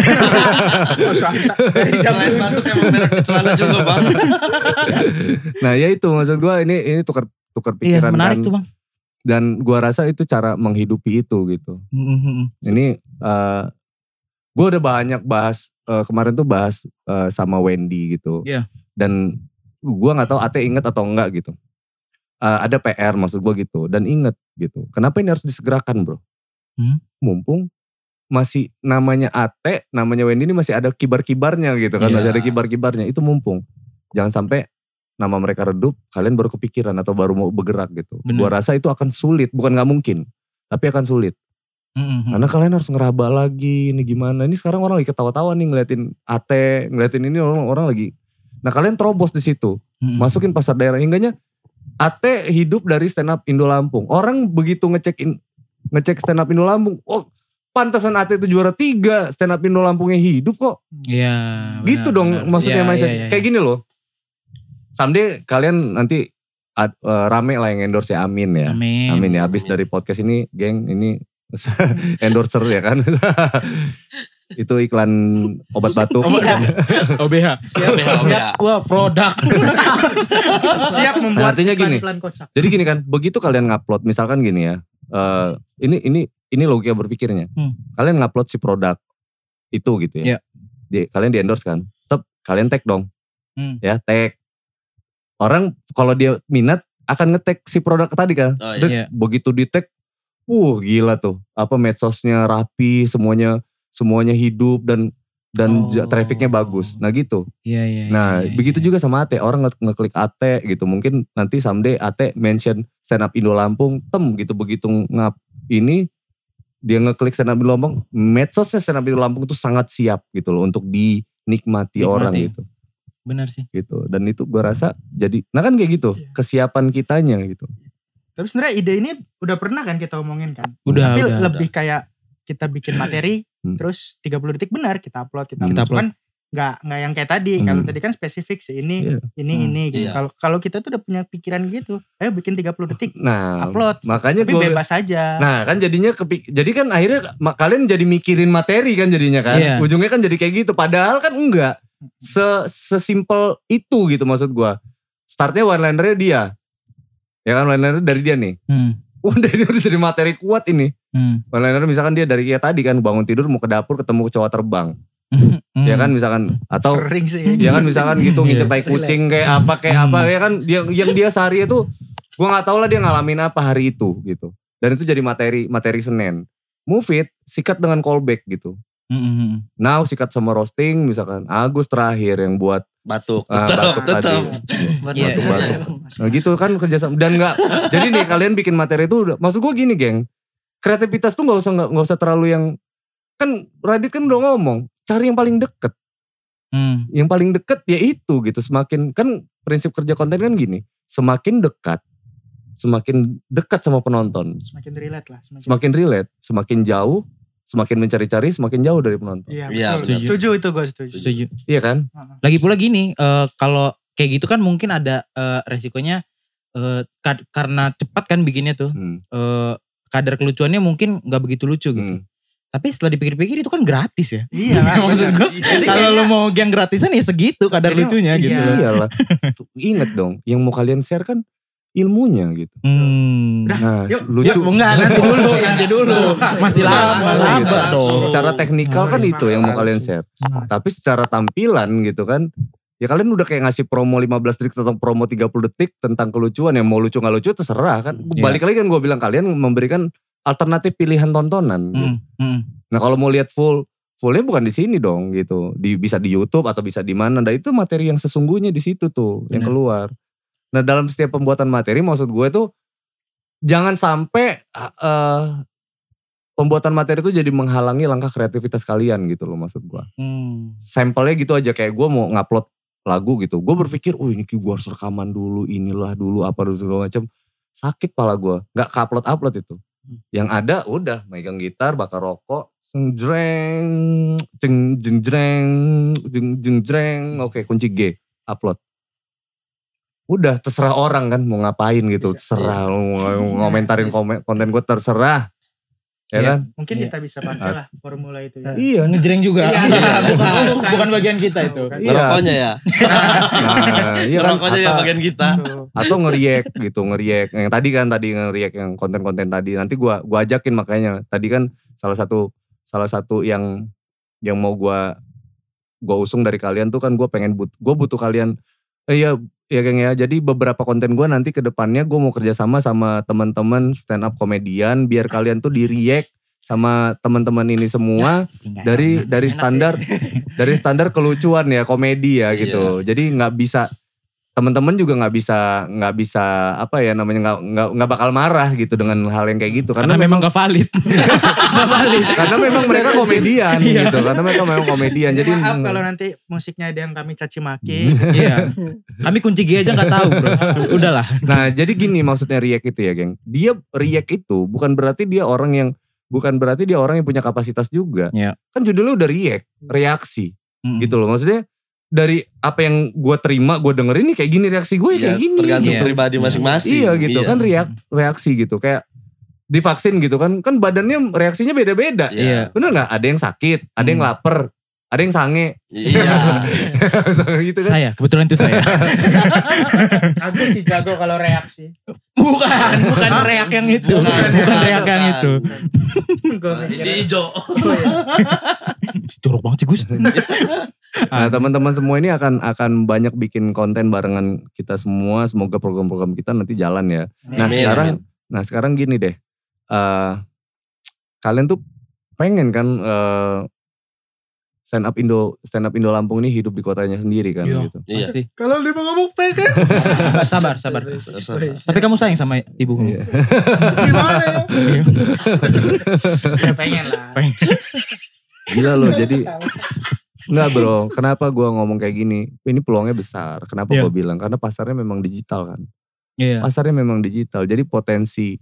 Selain batuk emang berak di celana juga bang. nah ya itu maksud gue ini ini tukar tukar Iya pikiran menarik kan. tuh bang. Dan gua rasa itu cara menghidupi itu gitu. Mm-mm. Ini eh gue udah banyak bahas eh, kemarin tuh bahas eh, sama Wendy gitu. Iya. Dan gua nggak tahu Ate inget atau enggak gitu. Eh, ada PR maksud gue gitu dan inget gitu. Kenapa ini harus disegerakan bro? Hmm. Mumpung masih namanya Ate, namanya Wendy ini masih ada kibar-kibarnya gitu kan. Iya. Masih ada kibar-kibarnya. Itu mumpung. Jangan sampai nama mereka redup, kalian baru kepikiran atau baru mau bergerak gitu. Bener. Gua rasa itu akan sulit, bukan nggak mungkin, tapi akan sulit. Mm-mm. Karena kalian harus ngeraba lagi, ini gimana. Ini sekarang orang lagi ketawa-tawa nih ngeliatin Ate, ngeliatin ini orang-orang lagi. Nah kalian terobos di situ, Mm-mm. masukin pasar daerah. Hingganya Ate hidup dari stand up Indo Lampung. Orang begitu ngecek in, ngecek stand up Indo Lampung, oh pantasan Ate itu juara tiga, stand up Indo Lampungnya hidup kok. Iya. gitu benar, dong benar. maksudnya Iya, mindset. iya, iya. Kayak gini loh. Someday kalian nanti ad- eh, rame lah yang endorse ya Amin ya. Amin. Amin ya. Habis Amin. dari podcast ini, geng, ini endorser ya kan. itu iklan obat batuk. OBH. Siap, BH, siap, Wah produk. siap membuat Nah, artinya gini. kocak. Jadi gini kan, begitu kalian ngupload misalkan gini ya. eh, ini ini ini logika berpikirnya. Hmm. Kalian ngupload si produk itu gitu ya. Iya. Di, kalian di endorse kan. Tetap kalian tag dong. Hmm. Ya, tag. Orang kalau dia minat akan nge-tag si produk tadi kan. Oh, iya. begitu di tag, wuh gila tuh. Apa medsosnya rapi, semuanya semuanya hidup dan dan Oh. trafficnya bagus. Nah gitu. Iya iya. Nah, iya, iya, begitu iya. juga sama Ate. Orang nge- ngeklik Ate gitu. Mungkin nanti someday Ate mention stand up Indo Lampung, tem gitu begitu ngap ini dia ngeklik stand up Indo Lampung, medsosnya stand up Indo Lampung itu sangat siap gitu loh untuk dinikmati Nikmati. orang gitu. Benar sih. Gitu. Dan itu gue rasa jadi nah kan kayak gitu, Iya. kesiapan kitanya gitu. Tapi sebenarnya ide ini udah pernah kan kita omongin kan. Udah Tapi udah. lebih kayak kita bikin materi Hmm. terus 30 detik benar kita upload kita, Kita upload. Cuman nggak nggak yang kayak tadi. Hmm. Kalau tadi kan spesifik sih ini Iya. ini Hmm, ini gitu. iya. Kalau kalau kita tuh udah punya pikiran gitu. Ayo bikin 30 detik Nah, upload. makanya Tapi gue bebas aja. Nah kan jadinya kepik jadi kan akhirnya kalian jadi mikirin materi kan jadinya kan. Iya. Ujungnya kan jadi kayak gitu. Padahal kan enggak. Se sesimpel itu gitu maksud gua. Startnya one linernya dia. Ya kan one linernya dari dia nih. Hmm. Udah ini udah jadi materi kuat ini. Hmm. One liner misalkan dia dari ya tadi kan bangun tidur mau ke dapur ketemu cowok terbang. Hmm. Ya kan misalkan atau Sering sih. ya kan misalkan gitu nginjek tai kucing kayak apa kayak apa ya kan dia yang dia sehari itu gua nggak tahu lah dia ngalamin apa hari itu gitu dan itu jadi materi materi Senin move it sikat dengan callback gitu Hmm, hmm, hmm. now sikat sama roasting misalkan Agus terakhir yang buat Batuk. Tetap, batuk tadi tetap. Masuk iya. aja. nah, gitu kan kerjasama dan nggak jadi nih kalian bikin materi itu udah maksud gua gini geng kreativitas tuh nggak usah nggak nggak usah terlalu yang kan Radit kan udah ngomong cari yang paling deket Hmm. yang paling deket ya itu gitu semakin kan prinsip kerja konten kan gini semakin dekat semakin dekat sama penonton Semakin relate lah. Semakin, semakin relate semakin jauh semakin mencari-cari semakin jauh dari penonton Iya, Iya, betul. setuju. Setuju itu gue setuju. Setuju. iya kan. Lagi pula gini, eh, kalau kayak gitu kan mungkin ada eh, resikonya eh, kad- karena cepat kan bikinnya tuh. Hmm, eh, kadar kelucuannya mungkin nggak begitu lucu gitu. hmm. Tapi setelah dipikir-pikir itu kan gratis ya. Iya. Maksud bener. gua, Jadi Kalau kayaknya- lo mau yang gratisan ya segitu kadar Jadi, lucunya gitu. iya. loh. iyalah Tuh, inget dong yang mau kalian share kan ilmunya gitu Hmm. Nah yuk. lucu Yuk, enggak nanti dulu, nanti dulu. Masih lama, Langsung, sabar langsung. dong. secara teknikal kan itu yang mau kalian share tapi secara tampilan gitu kan ya kalian udah kayak ngasih promo 15 detik tentang promo 30 detik tentang kelucuan yang mau lucu nggak lucu terserah kan Iya. balik lagi kan gue bilang kalian memberikan alternatif pilihan tontonan gitu. Hmm, hmm. nah kalau mau lihat full fullnya bukan di sini dong gitu di bisa di YouTube atau bisa di mana nah itu materi yang sesungguhnya di situ tuh yang Bener. keluar Nah dalam setiap pembuatan materi maksud gue tuh jangan sampai eh, pembuatan materi itu jadi menghalangi langkah kreativitas kalian gitu loh maksud gue. Hmm. Sampelnya gitu aja kayak gue mau ngupload lagu gitu. Gue berpikir, oh ini gue harus rekaman dulu, inilah dulu apa dulu segala macam. Sakit pala gue, nggak ke upload upload itu. Yang ada udah megang gitar, bakar rokok, jreng, jeng jeng jreng, jeng jeng jreng, oke kunci G, upload. Udah terserah orang kan mau ngapain gitu, terserah mau ngomentarin komen- konten gue terserah. Ya Iya. kan? Mungkin Iya. kita bisa pakai lah formula itu ya. Iya. Ngejreng juga. Iya, bukan, iya. bukan, bukan bagian kita itu. Iya. Rokoknya ya. Nah, iya kan. Rokoknya ya Atau- bagian kita. Atau ngeriak gitu ngeriak yang tadi kan tadi ngeriak yang konten-konten tadi nanti gua gua ajakin makanya tadi kan salah satu salah satu yang yang mau gua gua usung dari kalian tuh kan gua pengen but gua butuh kalian eh, iya ya geng ya. Jadi beberapa konten gua nanti ke depannya gua mau kerjasama sama teman-teman stand up komedian biar kalian tuh di react sama teman-teman ini semua dari dari standar dari standar kelucuan ya komedi ya gitu. Jadi nggak bisa teman-teman juga nggak bisa nggak bisa apa ya namanya nggak nggak nggak bakal marah gitu dengan hal yang kayak gitu Karena, memang gak valid. gak valid. karena memang mereka komedian Iya. gitu karena mereka memang komedian jadi Maaf kalau nanti musiknya ada yang kami caci maki. Iya. Kami kunci G aja gak tahu bro. Udahlah. nah jadi gini maksudnya react itu ya geng dia react itu bukan berarti dia orang yang bukan berarti dia orang yang punya kapasitas juga Iya. kan judulnya udah react reaksi Mm. gitu loh maksudnya dari apa yang gue terima gue dengerin nih kayak gini reaksi gue Iya, kayak gini tergantung Iya. pribadi masing-masing. Iya gitu kan reak reaksi gitu kayak divaksin gitu kan kan badannya reaksinya beda-beda. Iya. Bener nggak? Ada yang sakit, ada yang Hmm. lapar, ada yang sange. Iya. gitu kan. Saya, kebetulan itu saya. Aku sih jago kalau reaksi. bukan, bukan reak yang itu. Bukan, Bukan, bukan, reak yang bukan. itu. Gue Ini hijau. Jorok banget sih Gus. Nah teman-teman semua ini akan akan banyak bikin konten barengan kita semua. Semoga program-program kita nanti jalan ya. Nah Amin, sekarang, amin. nah sekarang gini deh. eh kalian tuh pengen kan eh stand up Indo stand up Indo Lampung ini hidup di kotanya sendiri kan Iya. gitu. Iya. Pasti. Kalau dia mau ngomong pengen. Sabar, sabar. Sabar. Tapi kamu sayang sama ibumu. Iya. Gimana ya? Ya pengen lah. Pengen. Gila loh jadi Enggak bro, kenapa gua ngomong kayak gini? Ini peluangnya besar. Kenapa Iya. gua bilang? Karena pasarnya memang digital kan. Iya. Pasarnya memang digital. Jadi potensi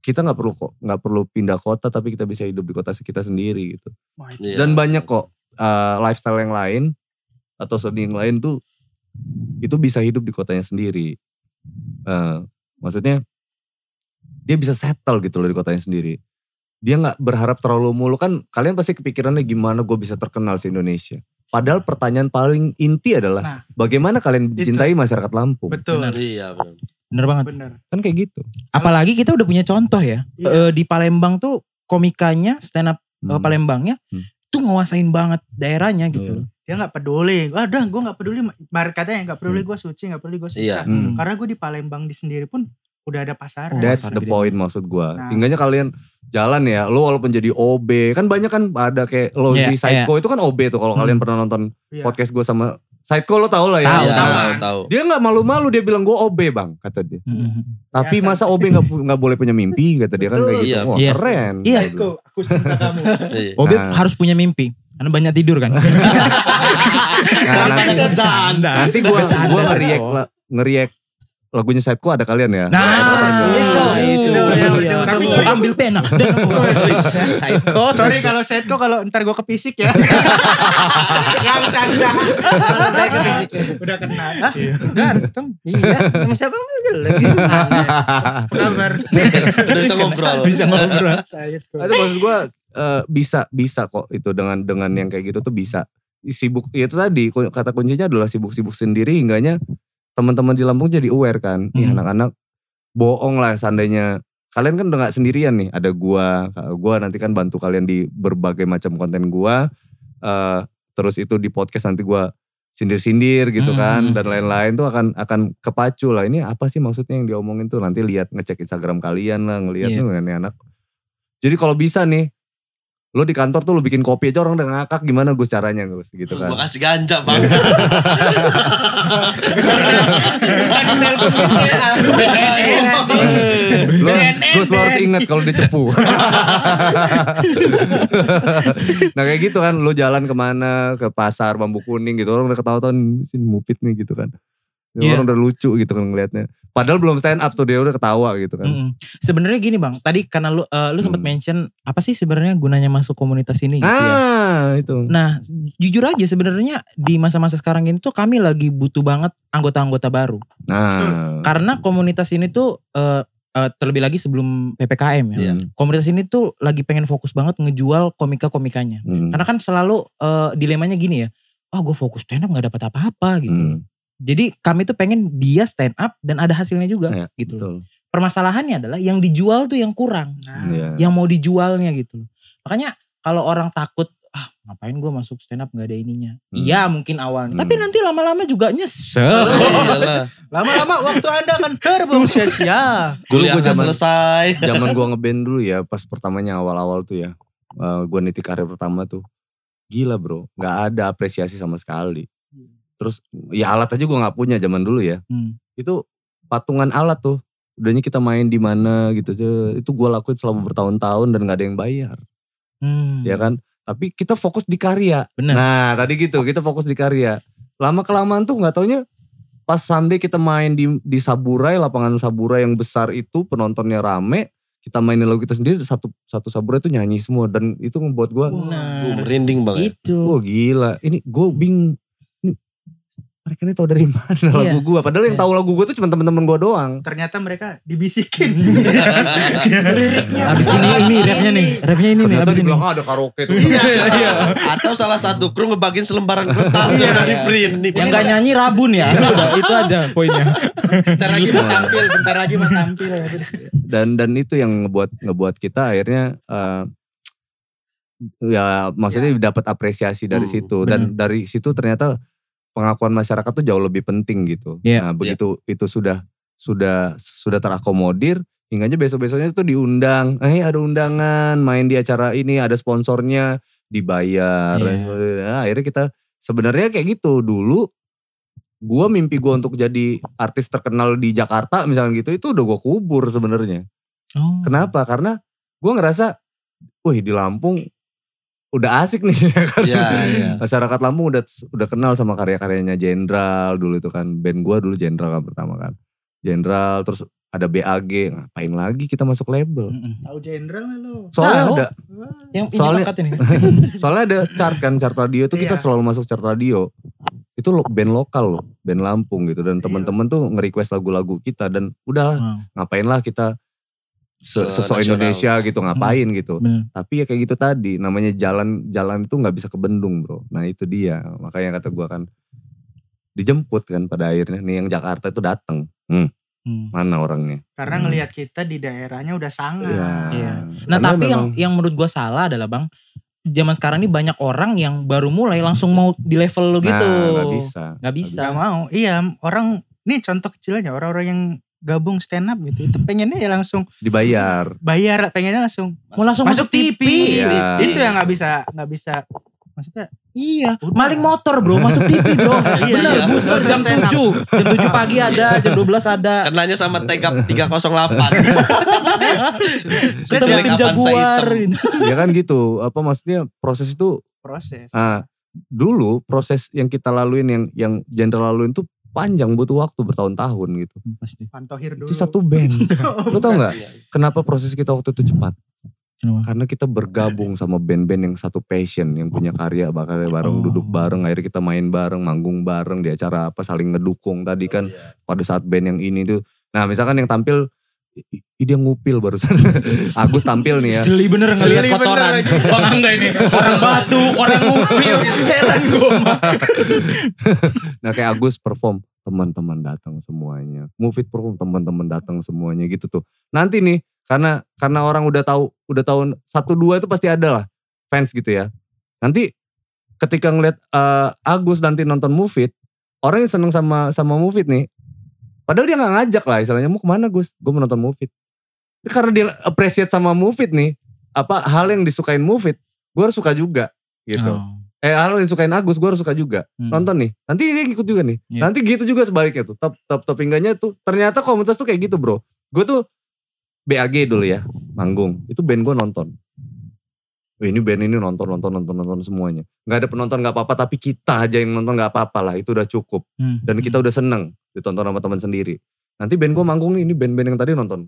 kita nggak perlu kok nggak perlu pindah kota tapi kita bisa hidup di kota kita sendiri gitu. Wah, Iya. Dan banyak kok uh, lifestyle yang lain atau seni yang lain tuh itu bisa hidup di kotanya sendiri. Uh, maksudnya dia bisa settle gitu loh di kotanya sendiri. Dia nggak berharap terlalu mulu kan kalian pasti kepikirannya gimana gue bisa terkenal di Indonesia. Padahal pertanyaan paling inti adalah Nah. bagaimana kalian Itu. dicintai masyarakat Lampung. Betul. Benar. Iya benar. Bener banget. Bener. Kan kayak gitu. Apalagi kita udah punya contoh ya. Iya. Eh, di Palembang tuh komikanya stand up eh, Hmm. Palembangnya Hmm. tuh nguasain banget daerahnya gitu. Hmm. Dia gak peduli. Wadah gue gak peduli. Mar katanya gak peduli gue suci. Gak peduli gue susah. Iya. Hmm. Karena gue di Palembang di sendiri pun udah ada pasar. That's the point maksud gua. Nah. Tinggalnya kalian jalan ya, lo walaupun jadi OB, kan banyak kan ada kayak lo Iya, di Psycho itu kan OB tuh kalau Hmm. kalian pernah nonton Iya. podcast gua sama Psycho lo tau lah ya. Tahu, Iya, tahu. tahu. Dia nggak malu-malu dia bilang gue OB bang kata dia. Hmm. Tapi Ya, kan? masa OB nggak nggak boleh punya mimpi kata dia kan kayak gitu. Iya. Wah Iya. keren. Iya. Psycho, aku cinta kamu. Iya. Obe Nah. harus punya mimpi. Karena banyak tidur kan. Nah, nanti, Bercanda. nanti gue gue ngeriak ngeriak lagunya Psycho ada kalian ya. Nah, Ada. itu. Nah, itu. Iya, Tapi iya. Saya- ambil pena. Oh sorry kalau setko kalau ntar gue kepisik ya. Yang canda. Ke fisik. Udah kena. Hah? Ganteng. Iya, sama siapa mau jelek. Kabar? Udah bisa ngobrol. Bisa ngobrol. Itu maksud gue eh, bisa bisa kok itu dengan dengan yang kayak gitu tuh bisa sibuk ya itu tadi kata kuncinya adalah sibuk-sibuk sendiri hingganya teman-teman di Lampung jadi aware kan nih Hmm. anak-anak bohong lah seandainya kalian kan udah nggak sendirian nih ada gua gua nanti kan bantu kalian di berbagai macam konten gua eh, terus itu di podcast nanti gua sindir-sindir gitu Hmm. kan dan lain-lain tuh akan akan kepacu lah ini apa sih maksudnya yang diomongin tuh nanti lihat ngecek Instagram kalian lah ngelihat Iya. tuh anak jadi kalau bisa nih lo di kantor tuh lo bikin kopi aja orang udah ngakak gimana gus caranya gus gitu kan kasih ganja bang. Lo, Gus lo harus ingat kalau dia cepu. nah kayak gitu kan, lo jalan ke mana, ke pasar bambu kuning gitu, orang udah ketawa-tawa sini mupit nih gitu kan. Ya, Iya. Orang udah lucu gitu kan ngeliatnya. Padahal belum stand up tuh dia udah ketawa gitu kan. Mm-mm. Sebenarnya gini bang, tadi karena lu eh, lu sempat Hmm. mention apa sih sebenarnya gunanya masuk komunitas ini gitu ya. Ah itu. Nah, jujur aja sebenarnya di masa-masa sekarang ini tuh kami lagi butuh banget anggota-anggota baru. Nah. Karena komunitas ini tuh eh, eh, terlebih lagi sebelum PPKM ya. Iya. Komunitas ini tuh lagi pengen fokus banget ngejual komika-komikanya. Hmm. Karena kan selalu eh, dilemanya gini ya. Oh gue fokus stand up gak dapat apa-apa gitu. Hmm. Jadi kami tuh pengen dia stand up dan ada hasilnya juga Ya, gitu. loh. Betul. Permasalahannya adalah yang dijual tuh yang kurang. Nah, Iya. Yang mau dijualnya gitu. loh. Makanya kalau orang takut ah ngapain gue masuk stand up gak ada ininya. Hmm. Iya mungkin awalnya. Hmm. Tapi nanti lama-lama juga nyesel. Iyalah. Lama-lama waktu anda akan terbang sia-sia. Kuliah gua nggak zaman- selesai. Zaman gua ngeband dulu ya, pas pertamanya awal-awal tuh ya. eh, gua niti karir pertama tuh. Gila bro, gak ada apresiasi sama sekali. Terus ya alat aja gua nggak punya zaman dulu ya. Hmm. Itu patungan alat tuh. Udahnya kita main di mana gitu. Itu gua lakuin selama bertahun-tahun dan gak ada yang bayar. Hmm. Ya kan? Tapi kita fokus di karya. Bener. Nah tadi gitu, kita fokus di karya. Lama kelamaan tuh nggak taunya pas someday kita main di di Saburai, lapangan Saburai yang besar itu penontonnya rame, kita mainin lagu kita sendiri satu satu Saburai itu nyanyi semua dan itu ngebuat gua, Nah, Tuh, merinding banget. itu. wah gila, ini gue bingung. Mereka ini tahu dari mana Iya. lagu gua? Padahal yang Iya. tahu lagu gua tuh cuma teman-teman gua doang. Ternyata mereka dibisikin. Abis ini ini rapnya nih, rapnya ini nih abis di ini. belakang ada karaoke tuh. Iya. Atau salah satu kru ngebagiin selembaran kertas yang dari print. Nih, Yang gak nyanyi rabun ya. Itu aja poinnya. bentar lagi mau tampil, bentar lagi mau tampil. dan dan itu yang ngebuat ngebuat kita akhirnya eh, ya maksudnya dapat apresiasi dari situ dan dari situ ternyata pengakuan masyarakat tuh jauh lebih penting gitu. Iya. Nah begitu itu sudah sudah sudah terakomodir hingga aja besok besoknya tuh diundang, eh ada undangan main di acara ini ada sponsornya dibayar. Iya. Nah, akhirnya kita sebenarnya kayak gitu dulu. Gua mimpi gua untuk jadi artis terkenal di Jakarta misalnya gitu itu udah gua kubur sebenarnya. Oh. Kenapa? Karena gue ngerasa, wih di Lampung udah asik nih. ya kan? Iya, iya. Masyarakat Lampung udah udah kenal sama karya-karyanya Jenderal dulu itu kan. Band gue dulu Jenderal kan pertama kan. Jenderal terus ada BAG. Ngapain lagi kita masuk label? Tahu jenderal nggak lo? Soalnya Tahu. ada Yang Soalnya- ini. soalnya ada chart kan, chart radio itu kita Iya. selalu masuk chart radio. Itu lo- band lokal loh, band Lampung gitu dan Iya. teman-teman tuh nge-request lagu-lagu kita dan udah Wow, ngapain lah kita sesok nasional. Indonesia gitu ngapain gitu. bener. Tapi ya kayak gitu tadi, namanya jalan jalan itu nggak bisa kebendung bro. Nah itu dia, makanya kata gua kan dijemput kan pada akhirnya nih yang Jakarta itu datang. Hmm, Hmm. mana orangnya? Karena Hmm. ngelihat kita di daerahnya udah sangat. Iya. Nah Karena tapi yang memang- yang menurut gua salah adalah bang, zaman sekarang ini banyak orang yang baru mulai langsung mau di level lo gitu. Nah, nggak bisa. Nggak bisa. Gak mau. Iya orang, nih contoh kecil aja orang-orang yang gabung stand up gitu. Itu pengennya ya langsung Dibayar. bayar, pengennya langsung Mau langsung masuk, TV. Iya. Itu yang nggak bisa, nggak bisa. Maksudnya Iya, Udah. maling motor bro, masuk TV bro. Bener, iya. buser jam Stand up. 7. Jam 7 pagi ada, jam 12 ada. Kenanya sama TK 308. Ketemu tim Jaguar. ya kan gitu. Apa maksudnya proses itu proses. ah, dulu proses yang kita laluin yang yang jenderal laluin tuh panjang butuh waktu bertahun-tahun gitu. Pasti. Pantohir dulu. Itu satu band. Lo tau nggak? Iya, Kenapa proses kita waktu itu cepat? Kenapa? Karena kita bergabung sama band-band yang satu passion, yang punya karya, bakal bareng, Oh. duduk bareng, akhirnya kita main bareng, manggung bareng di acara apa, saling ngedukung tadi kan pada saat band yang ini tuh. Nah misalkan yang tampil, i- i- dia ngupil barusan. Agus tampil nih ya. Jeli bener ngeliat Jeli bener kotoran. lagi. Bang Angga ini. Orang batu, orang ngupil. Heran gue. Nah kayak Agus perform, teman-teman datang semuanya. It perform, teman-teman datang semuanya gitu tuh. Nanti nih, karena karena orang udah tahu, udah tahu satu dua itu pasti ada lah fans gitu ya. Nanti ketika ngeliat eh, Agus nanti nonton It, orang yang seneng sama sama It nih, padahal dia nggak ngajak lah istilahnya mau ke mana Gus? Gue mau nonton It. Karena dia appreciate sama It nih, apa hal yang disukain It, gue harus suka juga gitu. Oh. eh hal yang disukain Agus gue harus suka juga Hmm. nonton nih nanti dia ngikut juga nih Iya. nanti gitu juga sebaliknya tuh top top top pinggangnya tuh ternyata komunitas tuh kayak gitu bro gue tuh BAG dulu ya manggung itu band gue nonton ini band ini nonton nonton nonton nonton semuanya nggak ada penonton nggak apa-apa tapi kita aja yang nonton nggak apa-apa lah itu udah cukup Hmm. dan kita udah seneng ditonton sama teman sendiri nanti band gue manggung nih ini band-band yang tadi nonton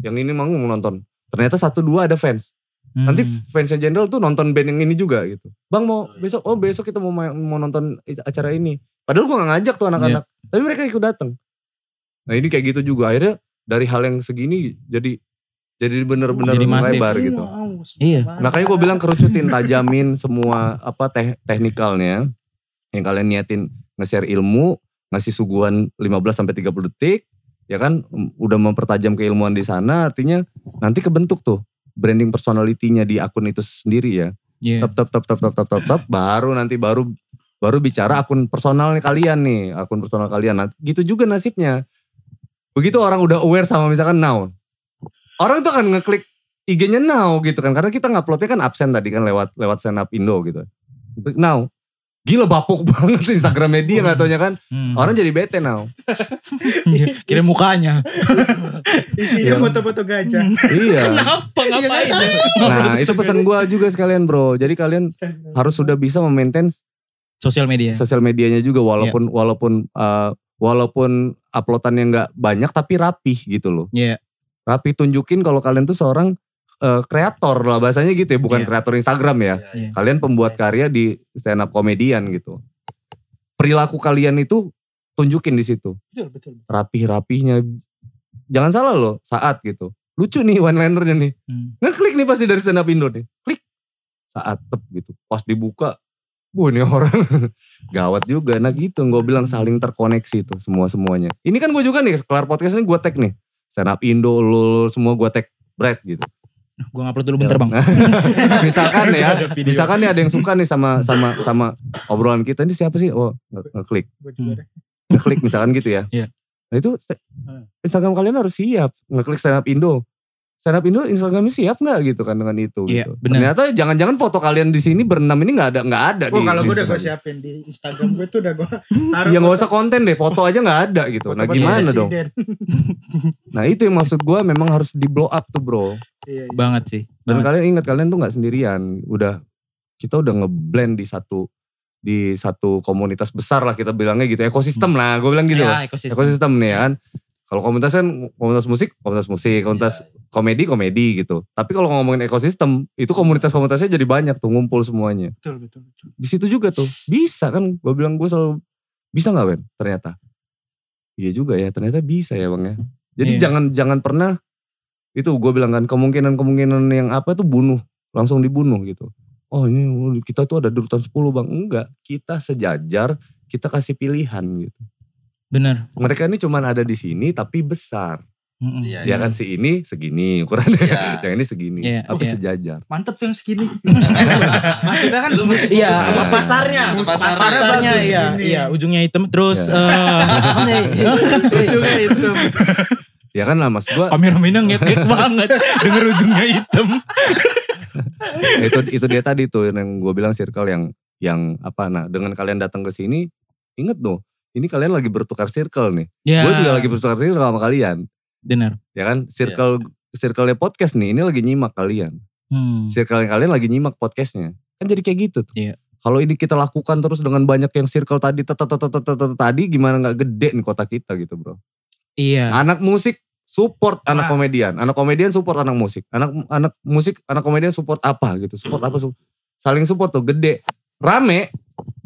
yang ini manggung nonton ternyata satu dua ada fans Hmm. Nanti fansnya Jenderal tuh nonton band yang ini juga gitu. Bang mau besok, oh besok kita mau main- mau nonton acara ini. Padahal gue gak ngajak tuh anak-anak. Tapi mereka ikut datang. Nah ini kayak gitu juga. Akhirnya dari hal yang segini jadi jadi bener-bener Jadi masif. lebar gitu. Wow, Iya. Makanya gue bilang kerucutin, tajamin semua apa teh teknikalnya. Yang kalian niatin nge-share ilmu, ngasih suguhan 15 sampai 30 detik, ya kan udah mempertajam keilmuan di sana artinya nanti kebentuk tuh branding personality-nya di akun itu sendiri ya. Iya. Tep tep tep tep tep tep tep tep baru nanti baru baru bicara akun personalnya kalian nih, akun personal kalian. Nah, gitu juga nasibnya. Begitu orang udah aware sama misalkan now. Orang tuh akan ngeklik IG-nya now gitu kan. Karena kita nguploadnya kan absen tadi kan lewat lewat stand up Indo gitu. Klik now. Gila bapuk banget Instagram media gak taunya kan. Hmm. Orang jadi bete now. Iya, Kirim mukanya. Isinya Iya. foto-foto gajah. iya. Kenapa ngapain? Nah itu pesan gua juga sekalian bro. Jadi kalian harus sudah bisa memaintain Sosial media. sosial medianya juga walaupun walaupun uh, walaupun uploadannya nggak banyak tapi rapih gitu loh. Iya. Rapi tunjukin kalau kalian tuh seorang uh, kreator lah bahasanya gitu ya, bukan Iya. kreator Instagram ya. Iya. Kalian pembuat karya di stand up komedian gitu. Perilaku kalian itu tunjukin di situ. Betul, betul. Rapih-rapihnya. Jangan salah loh, saat gitu. Lucu nih one linernya nih. Hmm. Ngeklik nih pasti dari stand up Indo nih. Klik. Saat tep gitu. Pas dibuka. Bu ini orang gawat juga. Nah gitu gue bilang saling terkoneksi tuh semua-semuanya. Ini kan gue juga nih kelar podcast ini gue tag nih. Stand up Indo, lu semua gue tag Brad gitu. Gue ngupload dulu bentar bang. misalkan ya, misalkan nih ada yang suka nih sama sama sama obrolan kita ini siapa sih? Oh nge- ngeklik, deh. ngeklik misalkan gitu ya. Iya. Nah itu st- Instagram kalian harus siap ngeklik stand up Indo. Stand up Indo Instagramnya siap nggak gitu kan dengan itu Iya, gitu. benar. Ternyata jangan-jangan foto kalian di sini berenam ini nggak ada nggak ada Oh di kalau gue udah gue siapin di Instagram gue tuh udah gue taruh. Ya nggak foto- usah konten deh, foto aja nggak ada gitu. Nah foto-foto gimana dong? Nah itu yang maksud gue memang harus di blow up tuh bro. Iya, iya. Banget sih. Dan Banget. kalian ingat kalian tuh nggak sendirian. Udah kita udah ngeblend di satu di satu komunitas besar lah kita bilangnya gitu ekosistem lah gue bilang gitu Ya, ekosistem. ekosistem nih kan kalau komunitas kan komunitas musik komunitas musik komunitas komedi komedi gitu tapi kalau ngomongin ekosistem itu komunitas-komunitasnya jadi banyak tuh ngumpul semuanya Betul, betul, betul. di situ juga tuh bisa kan gue bilang gue selalu bisa nggak Ben ternyata iya juga ya ternyata bisa ya bang ya jadi Iya. jangan jangan pernah itu gue bilang kan kemungkinan kemungkinan yang apa tuh bunuh langsung dibunuh gitu oh ini kita tuh ada di urutan 10 bang enggak kita sejajar kita kasih pilihan gitu Bener. mereka ini cuman ada di sini tapi besar. Iya, ya kan si ini segini ukurannya Iya. yang ini segini Iya, tapi iya. sejajar Mantep tuh yang segini. Maksudnya kan Iya, ke- pasarnya. pasarnya. Pasarnya bagus iya, iya, ujungnya hitam terus Iya. eh juga itu. Ya kan lah mas gue kameramennya ngekek banget denger ujungnya hitam. itu itu dia tadi tuh yang gue bilang circle yang yang apa nah dengan kalian datang ke sini inget tuh ini kalian lagi bertukar circle nih Ya. gue juga lagi bertukar circle sama kalian Bener. ya kan circle circle podcast nih ini lagi nyimak kalian Hmm. circle kalian lagi nyimak podcastnya kan jadi kayak gitu tuh Iya. kalau ini kita lakukan terus dengan banyak yang circle tadi tadi gimana nggak gede nih kota kita gitu bro Iya. anak musik support anak Ah. komedian anak komedian support anak musik anak anak musik anak komedian support apa gitu support apa su- saling support tuh gede rame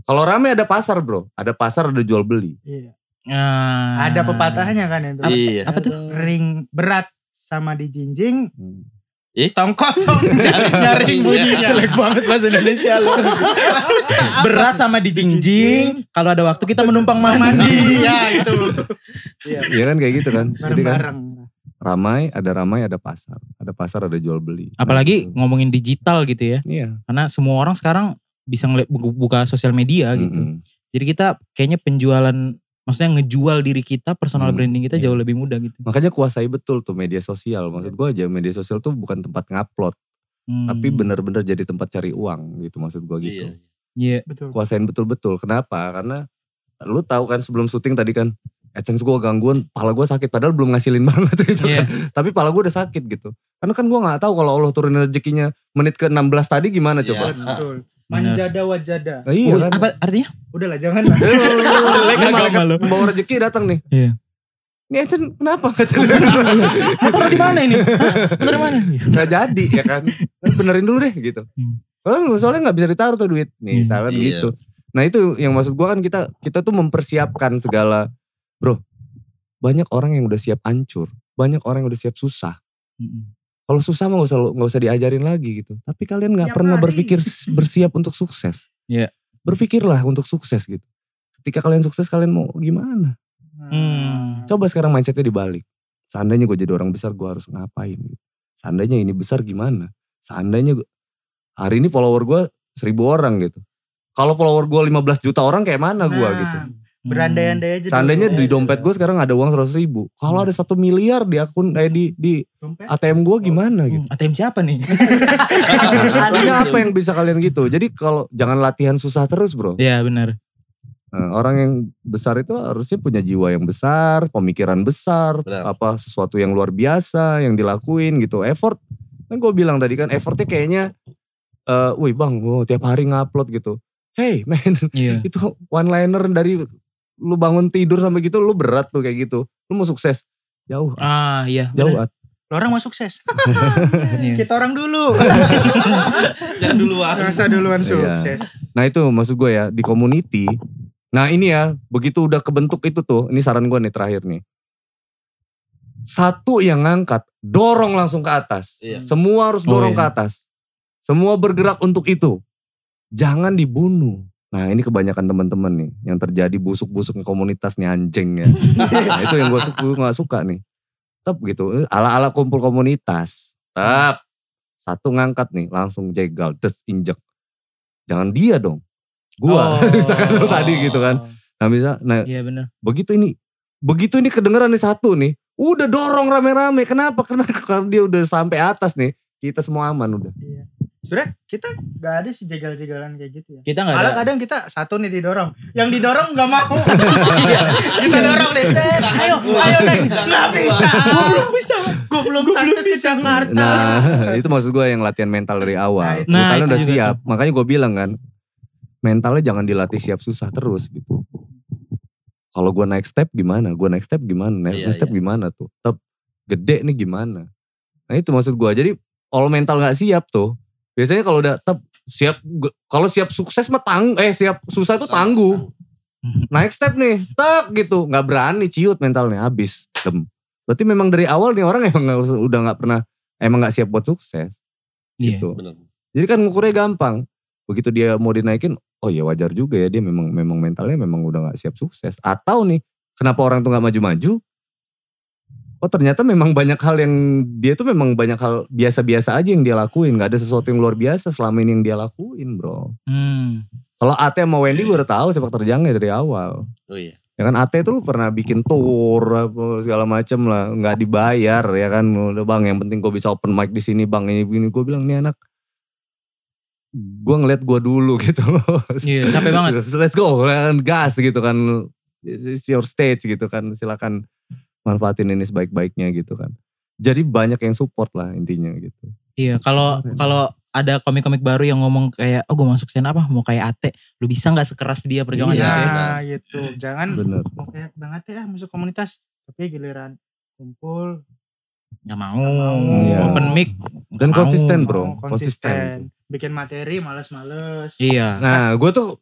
kalau rame ada pasar bro ada pasar ada jual beli Iya. Ah. Ada pepatahnya kan itu. Iya. Apa tuh? Ring berat sama dijinjing, Hmm. Tong kosong nyaring bunyinya. Jelek banget bahasa Indonesia lu. Berat sama dijingjing. Kalau ada waktu kita menumpang mandi. Mandi, ya itu. Iya, Iya kan kayak gitu kan jadi kan bareng-bareng. ramai ada ramai ada pasar ada pasar ada jual beli Apalagi Nah, gitu. ngomongin digital gitu ya. iya Karena semua orang sekarang bisa ngeliat bu- buka sosial media gitu. Mm-mm. Jadi kita kayaknya penjualan maksudnya ngejual diri kita, personal Hmm, branding kita iya. jauh lebih mudah gitu. makanya kuasai betul tuh media sosial maksud gue aja media sosial tuh bukan tempat ngupload Hmm. tapi bener-bener jadi tempat cari uang gitu maksud gue gitu Iya. Iya. Betul. kuasain betul-betul. Kenapa? Karena lu tahu kan sebelum syuting tadi kan AdSense gue gangguan, pala gue sakit. Padahal belum ngasilin banget gitu Iya. kan. Tapi pala gue udah sakit gitu. Karena kan gue gak tahu kalau Allah turunin rezekinya menit ke 16 tadi gimana Iya. coba. Betul. Manjada wajada. Nah, iya Oh, kan. Apa artinya? Udahlah jangan. Eh, Jelek lu. bawa rezeki datang nih. Iya. Ini AdSense kenapa? Katanya. Taruh di mana ini? Taruh di mana? Gak jadi ya kan. Benerin dulu deh gitu. Hmm. Oh, soalnya gak bisa ditaruh tuh duit. Nih, Hmm. salah Iya. gitu. Nah itu yang maksud gua kan kita kita tuh mempersiapkan segala. Bro, banyak orang yang udah siap hancur. Banyak orang yang udah siap susah. Kalau susah mah gak usah, gak usah diajarin lagi gitu. Tapi kalian gak pernah hari. berpikir bersiap untuk sukses. Iya. Berpikirlah untuk sukses gitu. Ketika kalian sukses kalian mau gimana? Hmm. Coba sekarang mindsetnya dibalik. Seandainya gue jadi orang besar gue harus ngapain gitu. Seandainya ini besar gimana? Seandainya gua- hari ini follower gue seribu orang gitu. Kalau follower gue 15 juta orang kayak mana gue Nah, gitu. Berandai-andai aja. Seandainya dulu. di dompet gue sekarang ada uang 100 ribu. Kalau ada satu miliar di akun eh di di Dompet? ATM gue gimana gitu. Hmm, ATM siapa nih? Ini apa yang bisa kalian gitu? Jadi kalau jangan latihan susah terus bro. Iya benar. Nah, orang yang besar itu harusnya punya jiwa yang besar, pemikiran besar, Benar. apa sesuatu yang luar biasa yang dilakuin gitu. Effort, kan gue bilang tadi kan effortnya kayaknya, eh, wih bang, oh, tiap hari ngupload gitu. Hey man, Iya. itu one liner dari lu bangun tidur sampai gitu, lu berat tuh kayak gitu. Lu mau sukses, jauh, Ah iya. jauh. At. Lo orang mau sukses. Iya. Kita orang dulu. Jangan duluan. Masa duluan Iya. sukses. Nah itu maksud gue ya di community. Nah ini ya begitu udah kebentuk itu tuh. Ini saran gue nih terakhir nih. Satu yang ngangkat, dorong langsung ke atas. Iya. Semua harus Oh, dorong iya. ke atas. Semua bergerak untuk itu. Jangan dibunuh. Nah ini kebanyakan teman-teman nih yang terjadi busuk-busuknya komunitas nih anjing ya. nah, itu yang gue gak suka nih. Tetap gitu, ala-ala kumpul komunitas. Tetap. Satu ngangkat nih langsung jegal, des injek. Jangan dia dong. Gua, Oh. misalkan lu tadi gitu kan. Nah bisa, nah Iya benar. begitu ini, begitu ini kedengeran nih satu nih. Udah dorong rame-rame, kenapa? Karena, karena dia udah sampai atas nih. Kita semua aman udah. Iya. Sebenernya kita gak ada sih jegal-jegalan kayak gitu ya. Kita nggak Malah ada. kadang kita satu nih didorong. Yang didorong gak mau. kita dorong deh. Set, ayo, ayo deh. Gak bisa. Gue belum bisa. Gue belum pantas ke Jakarta. Nah itu maksud gue yang latihan mental dari Nah, awal. itu. Lu Nah, kalian itu udah siap. Makanya gue bilang kan, mentalnya jangan dilatih siap susah terus gitu. Kalau gue naik step gimana? Gue naik step gimana? Naik Iya, step iya. gimana tuh? Tetap gede nih gimana? Nah itu maksud gue. Jadi kalau mental nggak siap tuh, biasanya kalau udah tetap siap, kalau siap sukses mah tang, eh siap susah itu tangguh. Naik step nih, tak gitu, nggak berani ciut mentalnya habis. Dem. Berarti memang dari awal nih orang emang nggak- udah nggak pernah, emang nggak siap buat sukses. Iya. Gitu. Benar. Jadi kan ngukurnya gampang. Begitu dia mau dinaikin, oh ya wajar juga ya dia memang memang mentalnya memang udah nggak siap sukses. Atau nih, kenapa orang tuh nggak maju-maju? Oh ternyata memang banyak hal yang dia tuh memang banyak hal biasa-biasa aja yang dia lakuin. Gak ada sesuatu yang luar biasa selama ini yang dia lakuin bro. Hmm. Kalau Ate sama Wendy gue udah tahu sepak terjangnya dari awal. Oh iya. Ya kan Ate tuh lu pernah bikin tour apa segala macem lah, nggak dibayar ya kan. Udah bang, yang penting gue bisa open mic di sini bang. Ini begini gue bilang nih anak, gue ngeliat gue dulu gitu loh. Iya capek banget. Let's go, kan gas gitu kan. This is your stage gitu kan. Silakan manfaatin ini sebaik-baiknya gitu kan. Jadi banyak yang support lah intinya gitu. Iya kalau kalau ada komik-komik baru yang ngomong kayak oh gue masuk stand apa mau kayak Ate lu bisa nggak sekeras dia perjuangan Iya. Ate Nah gitu. Jangan Bener. mau kayak Bang Ate ya masuk komunitas. Tapi giliran kumpul. nggak mau Iya. open mic Dan Mau, konsisten mau bro, konsisten. Bikin materi males-males. iya Nah, gue tuh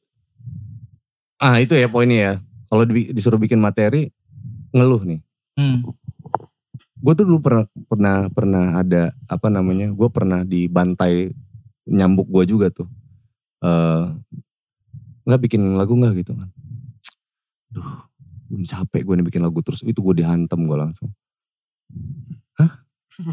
ah itu ya poinnya ya. Kalau di- disuruh bikin materi ngeluh nih. Hmm. Gue tuh dulu pernah pernah pernah ada apa namanya? Gue pernah dibantai nyambuk gue juga tuh. Eh nggak bikin lagu nggak gitu kan? Duh, gue capek gue nih bikin lagu terus itu gue dihantam gue langsung. Hah?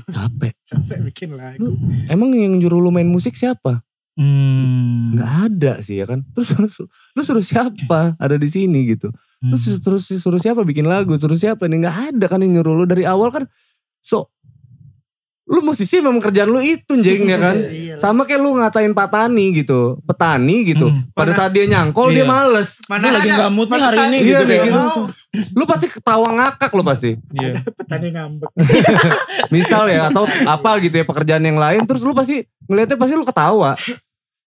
Capek. Capek bikin lagu. Emang yang nyuruh lu main musik siapa? Hmm. Nggak ada sih ya kan. Terus lu suruh siapa ada di sini gitu. Hmm. Terus terus suruh siapa bikin lagu, suruh siapa nih nggak ada kan yang nyuruh lu dari awal kan. So lu musisi memang kerjaan lu itu jeng ya kan. Iya. Sama kayak lu ngatain petani gitu, petani gitu. Hmm. Pada Mana- saat dia nyangkol dia Iya. males. Dia lagi nggak mood nih hari ini Iya gitu deh, deh. gitu. Lu pasti ketawa ngakak lu pasti. Iya. Petani ngambek. Misal ya atau apa gitu ya pekerjaan yang lain terus lu pasti ngeliatnya pasti lu ketawa.